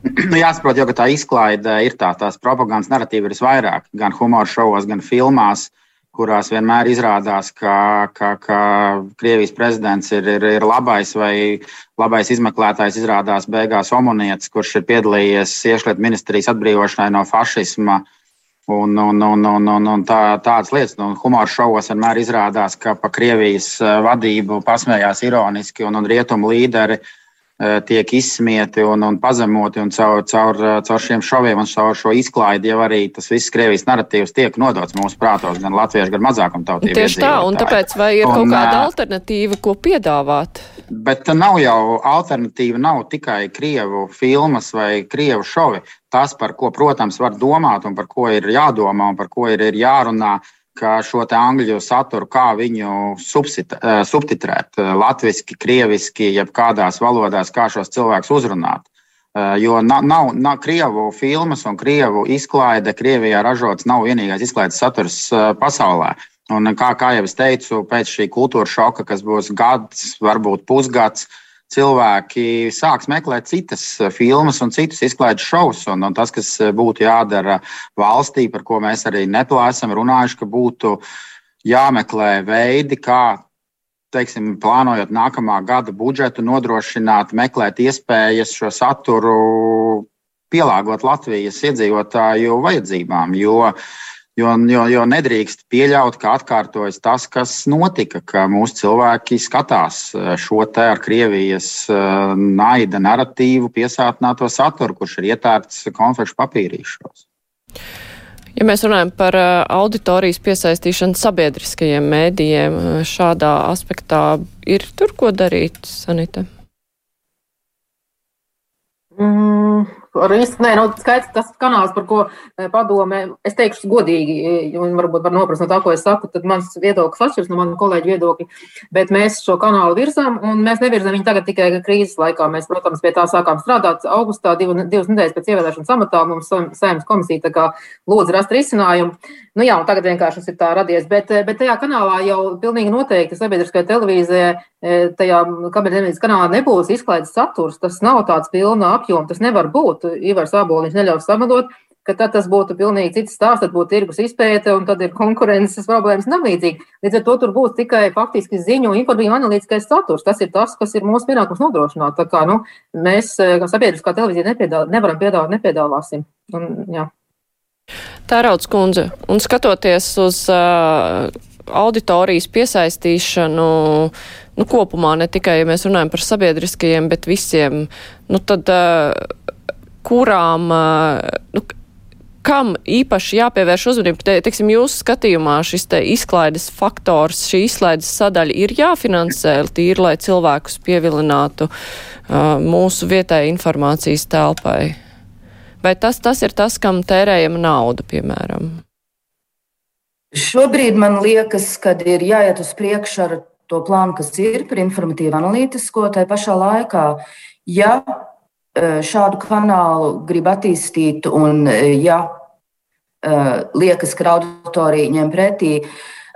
Nu, jāsaprot, jo tā izklaide ir tā, tās propagandas narratīva ir visvairāk, gan humora šovos, gan filmās, kurās vienmēr izrādās, ka, ka, ka Krievijas prezidents ir, ir, ir labais vai labais izmeklētājs. Izrādās beigās Omanietis, kurš ir piedalījies iekšlietu ministrijas atbrīvošanai no fašisma Un, un, un, un, un, un tā, tādas lietas, nu, humora šovos vienmēr izrādās, ka pa Krievijas eh, vadību pasmējās ironiski un, un rietumu līderi eh, tiek izsmieti un, un pazemoti. Un caur, caur, eh, caur šiem šoviem un caur šo izklaidi jau arī tas viss Krievijas narratīvs tiek nodots mūsu prātos, gan latviešu, gan mazākumtautību. Tieši tā, un tāpēc vai ir un, kaut kāda alternatīva, ko piedāvāt? Bet nav jau alternatīva, nav tikai krievu filmas vai krievu šovi. Tas, par ko, protams, var domāt un par ko ir jādomā un par ko ir, ir jārunā, ka šo angļu saturu, kā viņu eh, subtitrēt, latviešu, krieviski, jeb kādās valodās, kā šos cilvēkus uzrunāt. Jo nav, nav, nav krievu filmas un krievu izklaide Krievijā ražots, nav vienīgais izklaides saturs pasaulē. Un, kā, kā jau es teicu, pēc šī kultūra šoka, kas būs gads, varbūt pusgads, cilvēki sāks meklēt citas filmas un citus izklaides šovus. Un, un tas, kas būtu jādara valstī, par ko mēs arī neplā esam runājuši, ka būtu jāmeklē veidi, kā teiksim, plānojot nākamā gada budžetu, nodrošināt, meklēt iespējas šo saturu pielāgot Latvijas iedzīvotāju vajadzībām. Jo Jo, jo, jo nedrīkst pieļaut, ka atkārtojas tas, kas notika, ka mūsu cilvēki skatās eh, šo te ar Krievijas eh, naida narratīvu piesātināto saturu, kurš ir ietērts konfekšu papīrīšos. Ja mēs runājam par eh, auditorijas piesaistīšanu sabiedriskajiem mēdījiem, šādā aspektā ir tur ko darīt, Sanita? Mm, Īsti, nē, nu, skaidrs, tas kanāls, par ko e, padomē, es teikšu godīgi, e, un varbūt var noprast no tā, ko es saku, tad mans viedoklis atšķiras no manu kolēģu viedokļa, bet mēs šo kanālu virzam, un mēs nevirzam viņu tagad tikai krīzes laikā. Mēs, protams, pie tā sākām strādāt augustā, divu, divas nedēļas pēc ievēlēšanas amatā, mums saimnes komisija tā kā lūdza rast risinājumu. Nu jā, un tagad vienkārši tas ir tā radies, bet, e, bet tajā kanālā jau pilnīgi noteikti sabiedriskajā televīzijā, tajā kabeļtelevīzijas kanālā nebūs izklaides saturs, tas nav tāds pilna apjoma, tas nevar būt Ivars Āboliņš neļaus samalot, ka tad tas būtu pilnīgi cits stāsts, tad būtu tirgus izpēte un tad ir konkurences problēmas un līdzīgi. Līdz ar to tur būs tikai faktiski ziņu informatīva analītiskais saturs. Tas ir tas, kas ir mūsu pienākums nodrošināt. Tā kā nu, mēs, kā sabiedriskā televīzija, nepiedāvā, nevaram piedāvāt, nepiedāvāsim. Un, jā. Tērauds kundze, un skatoties uz uh, auditorijas piesaistīšanu, nu, kopumā ne tikai, ja mēs runājam par sabiedriskajiem, bet visiem, nu, tad uh, kurām, uh, nu, kam īpaši jāpievērš uzmanība? Te, teiksim, jūsu skatījumā šis te izklaides faktors, šī izklaides sadaļa ir jāfinansē tīri, lai cilvēkus pievilinātu uh, mūsu vietai informācijas telpai. Vai tas, tas ir tas, kam tērējama nauda, piemēram? Šobrīd man liekas, ka ir jāiet uz priekšu ar to plānu, kas ir par informatīvu analītisko. Tā pašā laikā, ja e, šādu kanālu grib attīstīt un e, ja e, liekas, ka auditorija ņem pretī,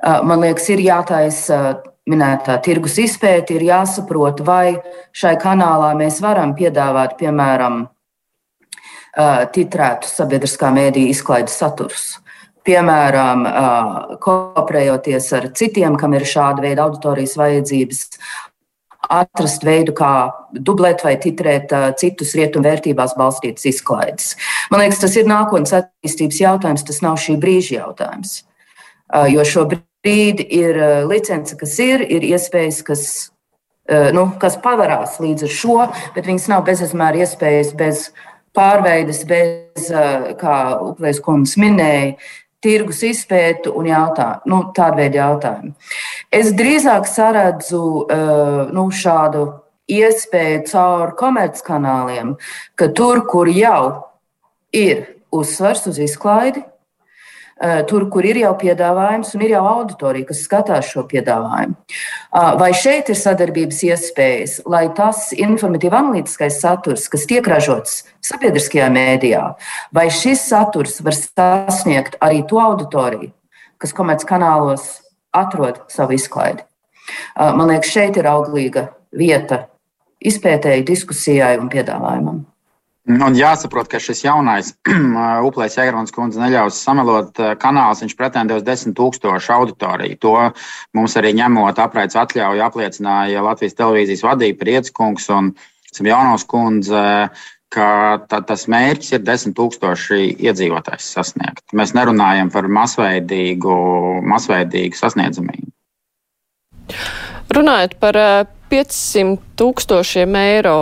man liekas, ir jātaisa minētā tirgus izpēta, ir jāsaprot, vai šai kanālā mēs varam piedāvāt, piemēram, titrētu sabiedriskā mēdīja izklaides saturs. Piemēram, kooperējoties ar citiem, kam ir šāda veida auditorijas vajadzības, atrast veidu, kā dublēt vai titrēt citus rietumu vērtībās balstītas izklaides. Man liekas, tas ir nākotnes attīstības jautājums, tas nav šī brīža jautājums. Jo šobrīd ir licence, kas ir, ir iespējas, kas, nu, kas pavarās līdz ar šo, bet viņas nav bezizmēra iespējas bez pārveides bez, kā Uplēs kundze minēja, tirgus izpētu un jautājumu, nu, tādu veidu jautājumu. Es drīzāk saredzu eh, nu, šādu iespēju caur komerckanāliem, ka tur, kur jau ir uzsvars uz izklaidi, tur, kur ir jau piedāvājums un ir jau auditorija, kas skatās šo piedāvājumu. Ah, vai šeit ir sadarbības iespējas, lai tas informatīvi analītiskais saturs, kas tiek ražots sabiedriskajā mēdījā, vai šis saturs var sasniegt arī to auditoriju, kas komerckanālos atrod savu izklaidi? Ah, man liekas, šeit ir auglīga vieta izpētēji, diskusijai un piedāvājumam. Un jāsaprot, ka šis jaunais Uplēs Egrons kundze neļaus samelot kanāls, viņš pretendē uz 10 tūkstošu auditoriju. To mums arī ņemot apraides atļauju apliecināja Latvijas televīzijas vadība Prieckungs un Jaunos kundze, ka tā, tas mērķis ir 10 tūkstoši iedzīvotājs sasniegt. Mēs nerunājam par masveidīgu, masveidīgu sasniedzamību. Runājot par 500 eh, tūkstošiem eiro,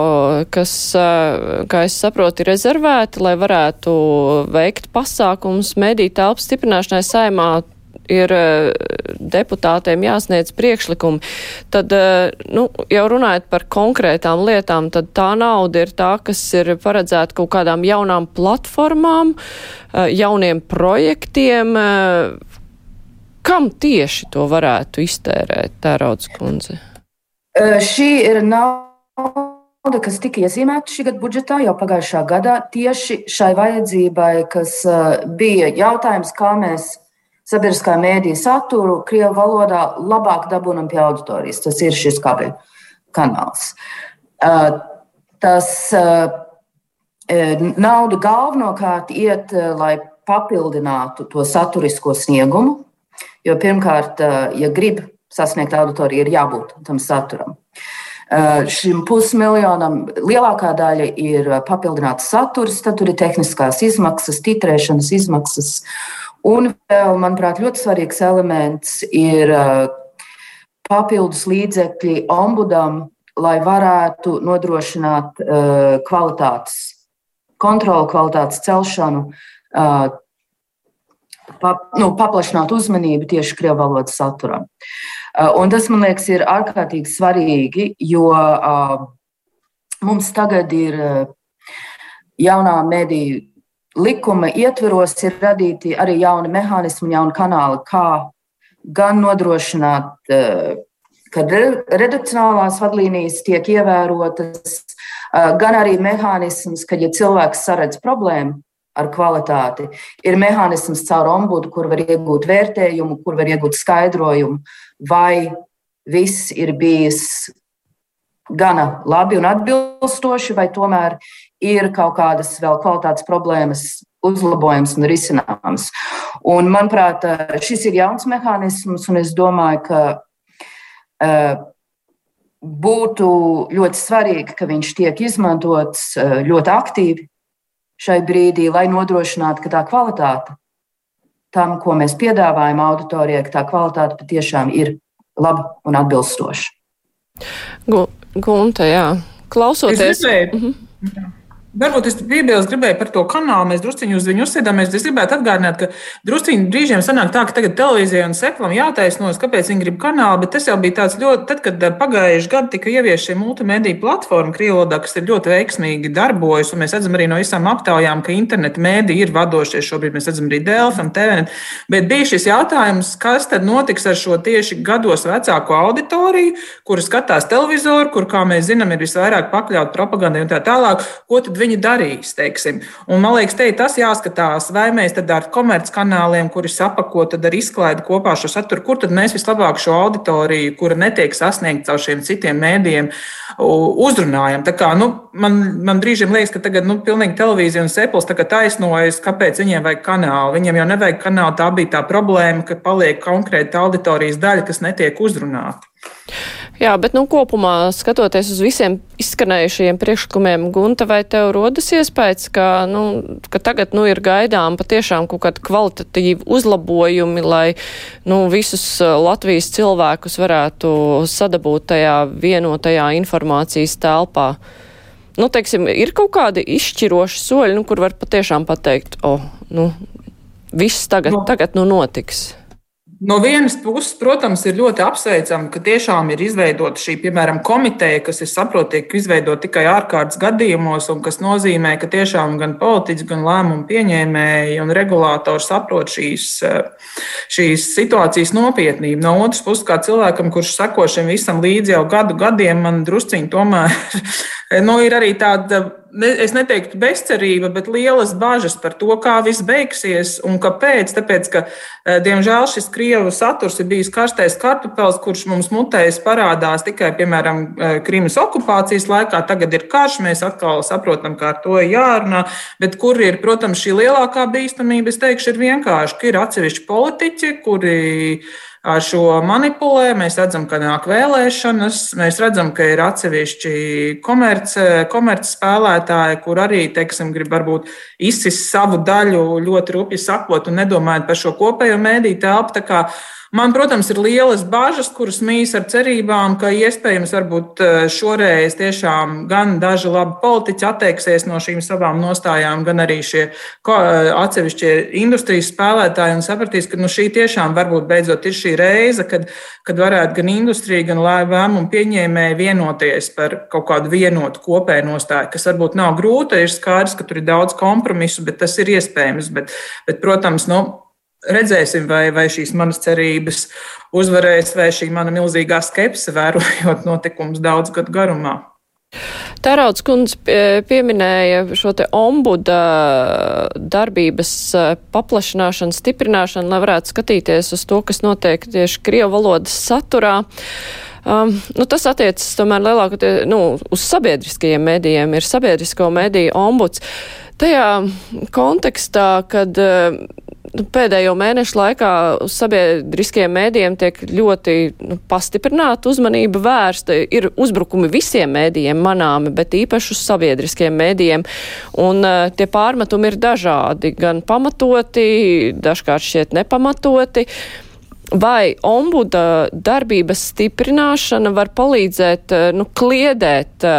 kas, eh, kā es saprotu, ir rezervēti, lai varētu veikt pasākums mediju telpas stiprināšanai saimā, ir eh, deputātiem jāsniedz priekšlikumi, tad, nu, jau runājot par konkrētām lietām, tad tā nauda ir tā, kas ir paredzēta kaut kādām jaunām platformām, jauniem projektiem, Kam tieši to varētu iztērēt, Tērauds kundze? Šī ir nauda, kas tika iezīmēta šī gada budžetā jau pagājušā gadā tieši šai vajadzībai, kas bija jautājums, kā mēs sabiedriskā mēdīja saturu Krievu valodā labāk dabūnam pie auditorijas. Tas ir šis kabeļu kanāls. Tas nauda galvenokārt iet, lai papildinātu to saturisko sniegumu, Jo pirmkārt, ja grib sasniegt auditoriju, ir jābūt tam saturam. Šim pusmiljonam lielākā daļa ir papildināts saturs, tad tur ir tehniskās izmaksas, titrēšanas izmaksas. Un vēl, manuprāt, ļoti svarīgs elements ir papildus līdzekļi ombudam, lai varētu nodrošināt kvalitātes kontroli, kvalitātes celšanu pa, nu, paplašināt uzmanību tieši krievu valodas saturam. Uh, un tas, man liekas, ir ārkārtīgi svarīgi, jo uh, mums tagad ir uh, jaunā mediju likuma ietveros, ir radīti arī jauni mehānismi, jauni kanāli, kā gan nodrošināt, ka redakcionālās vadlīnijas tiek ievērotas, gan arī mehānisms, ka, ja cilvēks saredz problēmu, ar kvalitāti. Ir mehānisms caur ombudu, kur var iegūt vērtējumu, kur var iegūt skaidrojumu, vai viss ir bijis gana labi un atbilstoši, vai tomēr ir kaut kādas vēl kvalitātes problēmas uzlabojams un risināms. Un, manuprāt, šis ir jauns mehānisms, un es domāju, ka uh, būtu ļoti svarīgi, ka viņš tiek izmantots uh, ļoti aktīvi šai brīdī, lai nodrošinātu, ka tā kvalitāte tam, ko mēs piedāvājam auditorijai, ka tā kvalitāte patiešām ir laba un atbilstoša. Gunta, jā. Klausoties. Es gribēju, mm -hmm. Varbūt es piebilstu, gribēju par to kanālu. Mēs druskuļi uz viņu uzsēdāmies. Es gribētu atgādināt, ka druskuļi brīžiem sanāk tā, ka tagad televīzijai un seklam jātaisnos, kāpēc viņi grib kanālu. Bet tas jau bija tāds ļoti, tad, kad eh, pagājuši gadu tika ieviesta šī multimediju platforma Krievodā, kas ir ļoti veiksmīgi darbojas. Mēs redzam arī no visām aptaujām, ka interneta mēdī ir vadošie. Šobrīd mēs redzam arī Dēlfam, TVN. Bet bija šis jautājums, kas tad notiks ar šo tieši gados vecāko auditoriju, kura skatās televizoru, kur, kā mēs zinām, ir visvairāk pakļaut propagandai un tā tālāk. Ko tad viņi darīs. Teiksim. Un, man liekas, te tas jāskatās, vai mēs ar komerckanāliem, kuri sapako, tad ar izklaidi kopā šo saturu, kur tad mēs vislabāk šo auditoriju, kura netiek sasniegta caur šiem citiem mēdījiem, uzrunājam. Tā kā, nu, man, man brīžiem liekas, ka tagad nu, pilnīgi televīzija un sepls taisnojas, kāpēc viņiem vajag kanālu. Viņiem jau nevajag kanālu, tā bija tā problēma, ka paliek konkrēta auditorijas daļa, kas netiek uzrunāta. Jā, bet nu, kopumā skatoties uz visiem izskanējušajiem priekšlikumiem, Gunta, vai tev rodas iespējas, ka, nu, ka tagad nu, ir gaidām patiešām kaut kādi kvalitatīvi uzlabojumi, lai nu, visus uh, Latvijas cilvēkus varētu sadabūt tajā vienotajā informācijas telpā? Nu, teiksim, ir kaut kādi izšķiroši soļi, nu, kur var patiešām pateikt, o, oh, nu, viss tagad, no. tagad nu, notiks. No vienas puses, protams, ir ļoti apsveicami, ka tiešām ir izveidota šī, piemēram, komiteja, kas, es saprotu, tiek izveidota tikai ārkārtas gadījumos, un kas nozīmē, ka tiešām gan politiķi, gan lēmumu pieņēmēji un regulātori saprot šīs, šīs situācijas nopietnību. No otras puses, kā cilvēkam, kurš seko šim visam līdzi jau gadu gadiem, man drusciņi tomēr nu, ir arī tāda es neteiktu bezcerība, bet lielas bažas par to, kā viss beigsies un kāpēc. Tāpēc, ka, eh, diemžēl, šis krievu saturs ir bijis karstais kartupēlis, kurš mums mutējas parādās tikai, piemēram, eh, Krimas okupācijas laikā. Tagad ir karš, mēs atkal saprotam, kā ar to jārunā, bet kur ir, protams, šī lielākā bīstamība, es teikšu, ir vienkārši, ka ir atsevišķi politiķi, kuri ar šo manipulē. Mēs redzam, ka nāk vēlēšanas, mēs redzam, ka ir atsevišķi komerci komerc spēlētāji, kur arī teiksim, grib varbūt izsist savu daļu ļoti rupji sakot un nedomājot par šo kopējo mēdīju telpu. Man, protams, ir lielas bažas, kuras mīs ar cerībām, ka iespējams varbūt eh, šoreiz tiešām gan daži labi politiķi atteiksies no šīm savām nostājām, gan arī šie eh, atsevišķie industrijas spēlētāji un sapratīs, ka nu, šī tiešām varbūt beidzot ir šī reize, kad, kad varētu gan industrija, gan lēmumu pieņēmēji vienoties par kaut kādu vienotu kopēju nostāju, kas varbūt nav grūta. Ir skaidrs, ka tur ir daudz kompromisu, bet tas ir iespējams. Bet, bet protams, nu, Redzēsim, vai, vai šīs manas cerības uzvarēs, vai šī mana milzīgā skepse, vērojot notikumus daudz gadu garumā. Tērauds kundze pieminēja šo te ombuda darbības eh, paplašināšanu, stiprināšanu, lai varētu skatīties uz to, kas notiek tieši Krievu valodas saturā. Um, nu, tas attiecas tomēr lielākoties nu, uz sabiedriskajiem mēdījiem, ir sabiedrisko mēdīju ombuds. Tajā kontekstā, kad uh, Nu, pēdējo mēnešu laikā uz sabiedriskiem mēdījiem tiek ļoti nu, pastiprināta uzmanība vērsta. Ir uzbrukumi visiem mēdījiem manāmi, bet īpaši uz sabiedriskiem mēdījiem. Un uh, tie pārmetumi ir dažādi, gan pamatoti, dažkārt šķiet nepamatoti. Vai ombuda darbības stiprināšana var palīdzēt uh, nu, kliedēt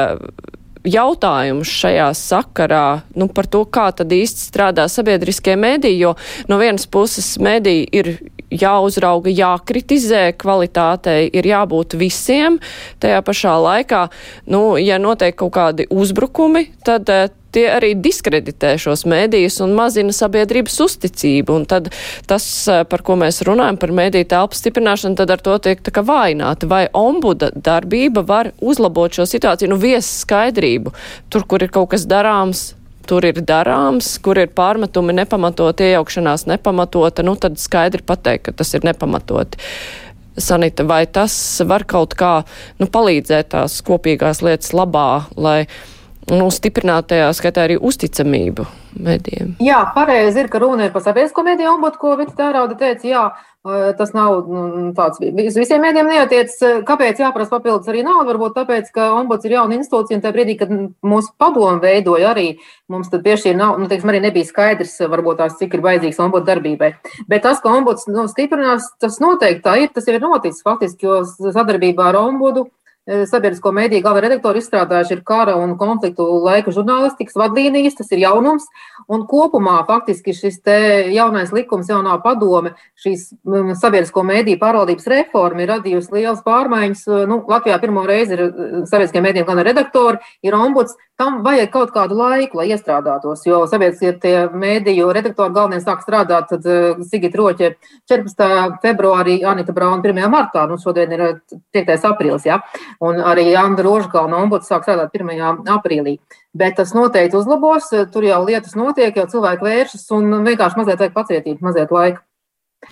jautājumus šajā sakarā nu, par to, kā tad īsti strādā sabiedriskie mēdīji, jo no vienas puses mēdīji ir jāuzrauga, jākritizē, kvalitātei ir jābūt visiem. Tajā pašā laikā, nu, ja notiek kaut kādi uzbrukumi, tad eh, tie arī diskreditē šos mēdījus un mazina sabiedrības uzticību. Un tad tas, eh, par ko mēs runājam, par mēdīju telpu stiprināšanu, tad ar to tiek tā kā vājināta. Vai ombuda darbība var uzlabot šo situāciju, nu vies skaidrību, tur, kur ir kaut kas darāms, tur ir darāms, kur ir pārmetumi nepamatot, iejaukšanās nepamatota, nu tad skaidri pateikt, ka tas ir nepamatoti. Sanita, vai tas var kaut kā nu, palīdzēt tās kopīgās lietas labā, lai nu, stiprināt tajā skaitā arī uzticamību medijiem. Jā, pareizi ir, ka runa ir par sabiedrisko mediju ombudu, ko Vita Tērauda teica, jā, tas nav nu, tāds visiem mēdiem neatiec. Kāpēc jāprasa papildus arī nauda? Varbūt tāpēc, ka ombuds ir jauna institūcija un tajā brīdī, kad mūsu padomu veidoja arī, mums tad piešķīra nav, nu, teiksim, arī nebija skaidrs, varbūt tās, cik ir vajadzīgs ombudu darbībai. Bet tas, ka ombuds nu, stiprinās, tas noteikti tā ir, tas jau ir noticis faktiski, jo sadarbībā ar ombudu sabiedrisko mēdīju galvenā redaktora izstrādājuši ir kara un konfliktu laika žurnālistikas vadlīnijas, tas ir jaunums. Un kopumā faktiski šis jaunais likums, jaunā padome, šīs mm, sabiedrisko mēdīju pārvaldības reforma ir radījusi lielas pārmaiņas. Eh, nu, Latvijā pirmo reizi ir eh, sabiedriskiem mēdījiem galvenā redaktori, ir ombuds. Tam vajag kaut kādu laiku, lai iestrādātos, jo sabiedriskie mēdīju redaktori galvenie sāk strādāt, tad Sigita Roķe 14. februārī, Anita Brauna 1. martā, nu šodien ir 5. aprīlis, jā. Ja? un arī Anna Rožkalna ombuds sāk strādāt 1. aprīlī. Bet tas noteikti uzlabos, tur jau lietas notiek, jau cilvēki vēršas un vienkārši mazliet vajag pacietību, mazliet laika.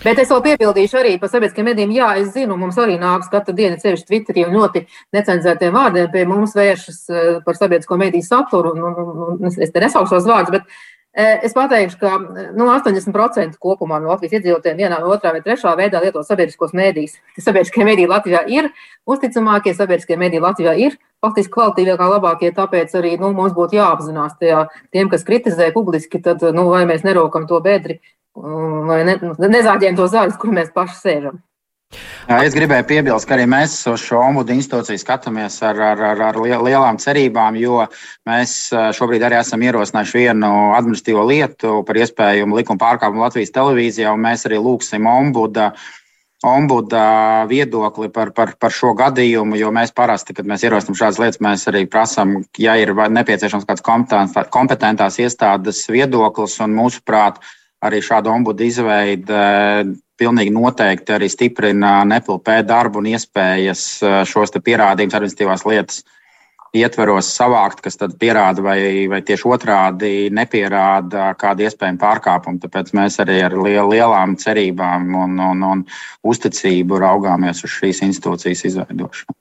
Bet es vēl piebildīšu arī par sabiedriskiem medijiem. Jā, es zinu, mums arī nāks katru dienu, sevišķi Twitterī un ļoti necenzētiem vārdiem pie mums vēršas eh, par sabiedrisko mediju saturu. Un, un, un, es te nesaukšu šos vārdus, bet Es pateikšu, ka nu, 80% kopumā no Latvijas iedzīvotājiem vienā, otrā vai trešā veidā lieto sabiedriskos mēdījus. Sabiedriskie mēdīji Latvijā ir uzticamākie, sabiedriskie mēdīji Latvijā ir faktiski kvalitīvākie, labākie. Tāpēc arī nu, mums būtu jāapzinās tajā, tiem, kas kritizē publiski, tad nu, vai mēs nerokam to bedri, vai ne, nezāģējam to zāles, kur mēs paši sēžam. Jā, es gribēju piebilst, ka arī mēs šo ombudu institūciju skatāmies ar, ar, ar, ar lielām cerībām, jo mēs šobrīd arī esam ierosinājuši vienu administratīvo lietu par iespējumu likuma pārkāpumu Latvijas televīzijā, un mēs arī lūgsim ombuda. Ombuda viedokli par, par, par šo gadījumu, jo mēs parasti, kad mēs ierosinām šādas lietas, mēs arī prasām, ja ir nepieciešams kāds kompetentās iestādes viedoklis, un mūsuprāt, arī šāda ombuda izveide pilnīgi noteikti arī stiprina NPLP darbu un iespējas eh, šos pierādījumus administratīvās lietas ietveros savākt, kas tad pierāda vai, vai tieši otrādi nepierāda kādu iespējamu pārkāpumu. Tāpēc mēs arī ar liel, lielām cerībām un, un, un uzticību raugāmies uz šīs institūcijas izveidošanu.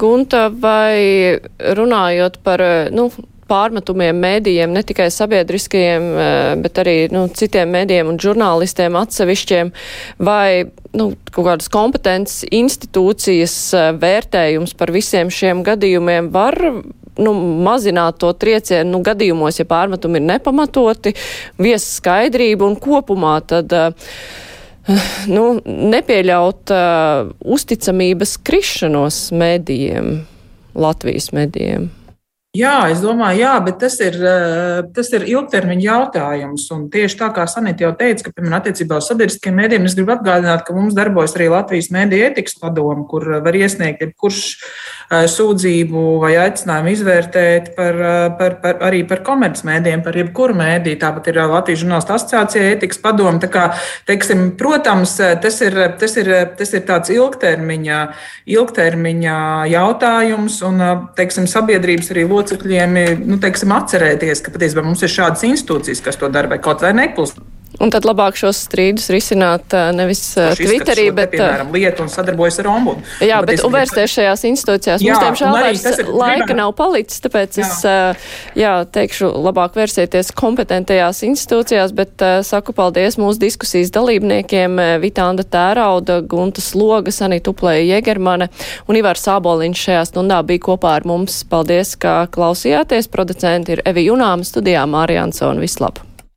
Gunta, vai runājot par nu, pārmetumiem mēdījiem, ne tikai sabiedriskajiem, eh, bet arī nu, citiem mēdījiem un žurnālistiem atsevišķiem, vai nu, kaut kādas kompetences institūcijas eh, vērtējums par visiem šiem gadījumiem var nu, mazināt to triecienu nu, gadījumos, ja pārmetumi ir nepamatoti, vies skaidrību un kopumā tad. Uh, nu, nepieļaut uh, uzticamības krišanos medijiem, Latvijas medijiem. Jā, es domāju, jā, bet tas ir, eh, tas ir ilgtermiņa jautājums. Un tieši tā kā Sanita jau teica, ka, piemēram, attiecībā uz sabiedriskiem mēdījiem, es gribu atgādināt, ka mums darbojas arī Latvijas mēdīja etikas padoma, kur var iesniegt jebkurš eh, sūdzību vai aicinājumu izvērtēt par, eh, par, par, arī par komercmēdījiem, par jebkuru mēdīju. Tāpat ir Latvijas žurnālistu asociācija etikas padoma. Tā kā, teiksim, protams, tas ir, tas ir, tas ir tāds ilgtermiņa, ilgtermiņa jautājums un, teiksim, sabiedrības arī lūdzu locekļiem nu, teiksim, atcerēties, ka patiesībā mums ir šādas institūcijas, kas to dara, vai kaut vai neklust. Un tad labāk šos strīdus risināt nevis Twitterī, bet. Te, piemēram, lietu un sadarbojas ar ombudu. Jā, bet, bet vērsties šajās institūcijās. Jā, Mums, diemžēl, vairs laika gribētu. nav palicis, tāpēc jā. es, jā, teikšu, labāk vērsieties kompetentajās institūcijās, bet saku paldies mūsu diskusijas dalībniekiem Vitānda Tērauda, Gunta Sloga, Sanita Uplēja Jegermane un Ivar Sāboliņš šajā stundā bija kopā ar mums. Paldies, ka klausījāties. Producenti ir Evi Junāma studijā Mārija Ansona. Vislab!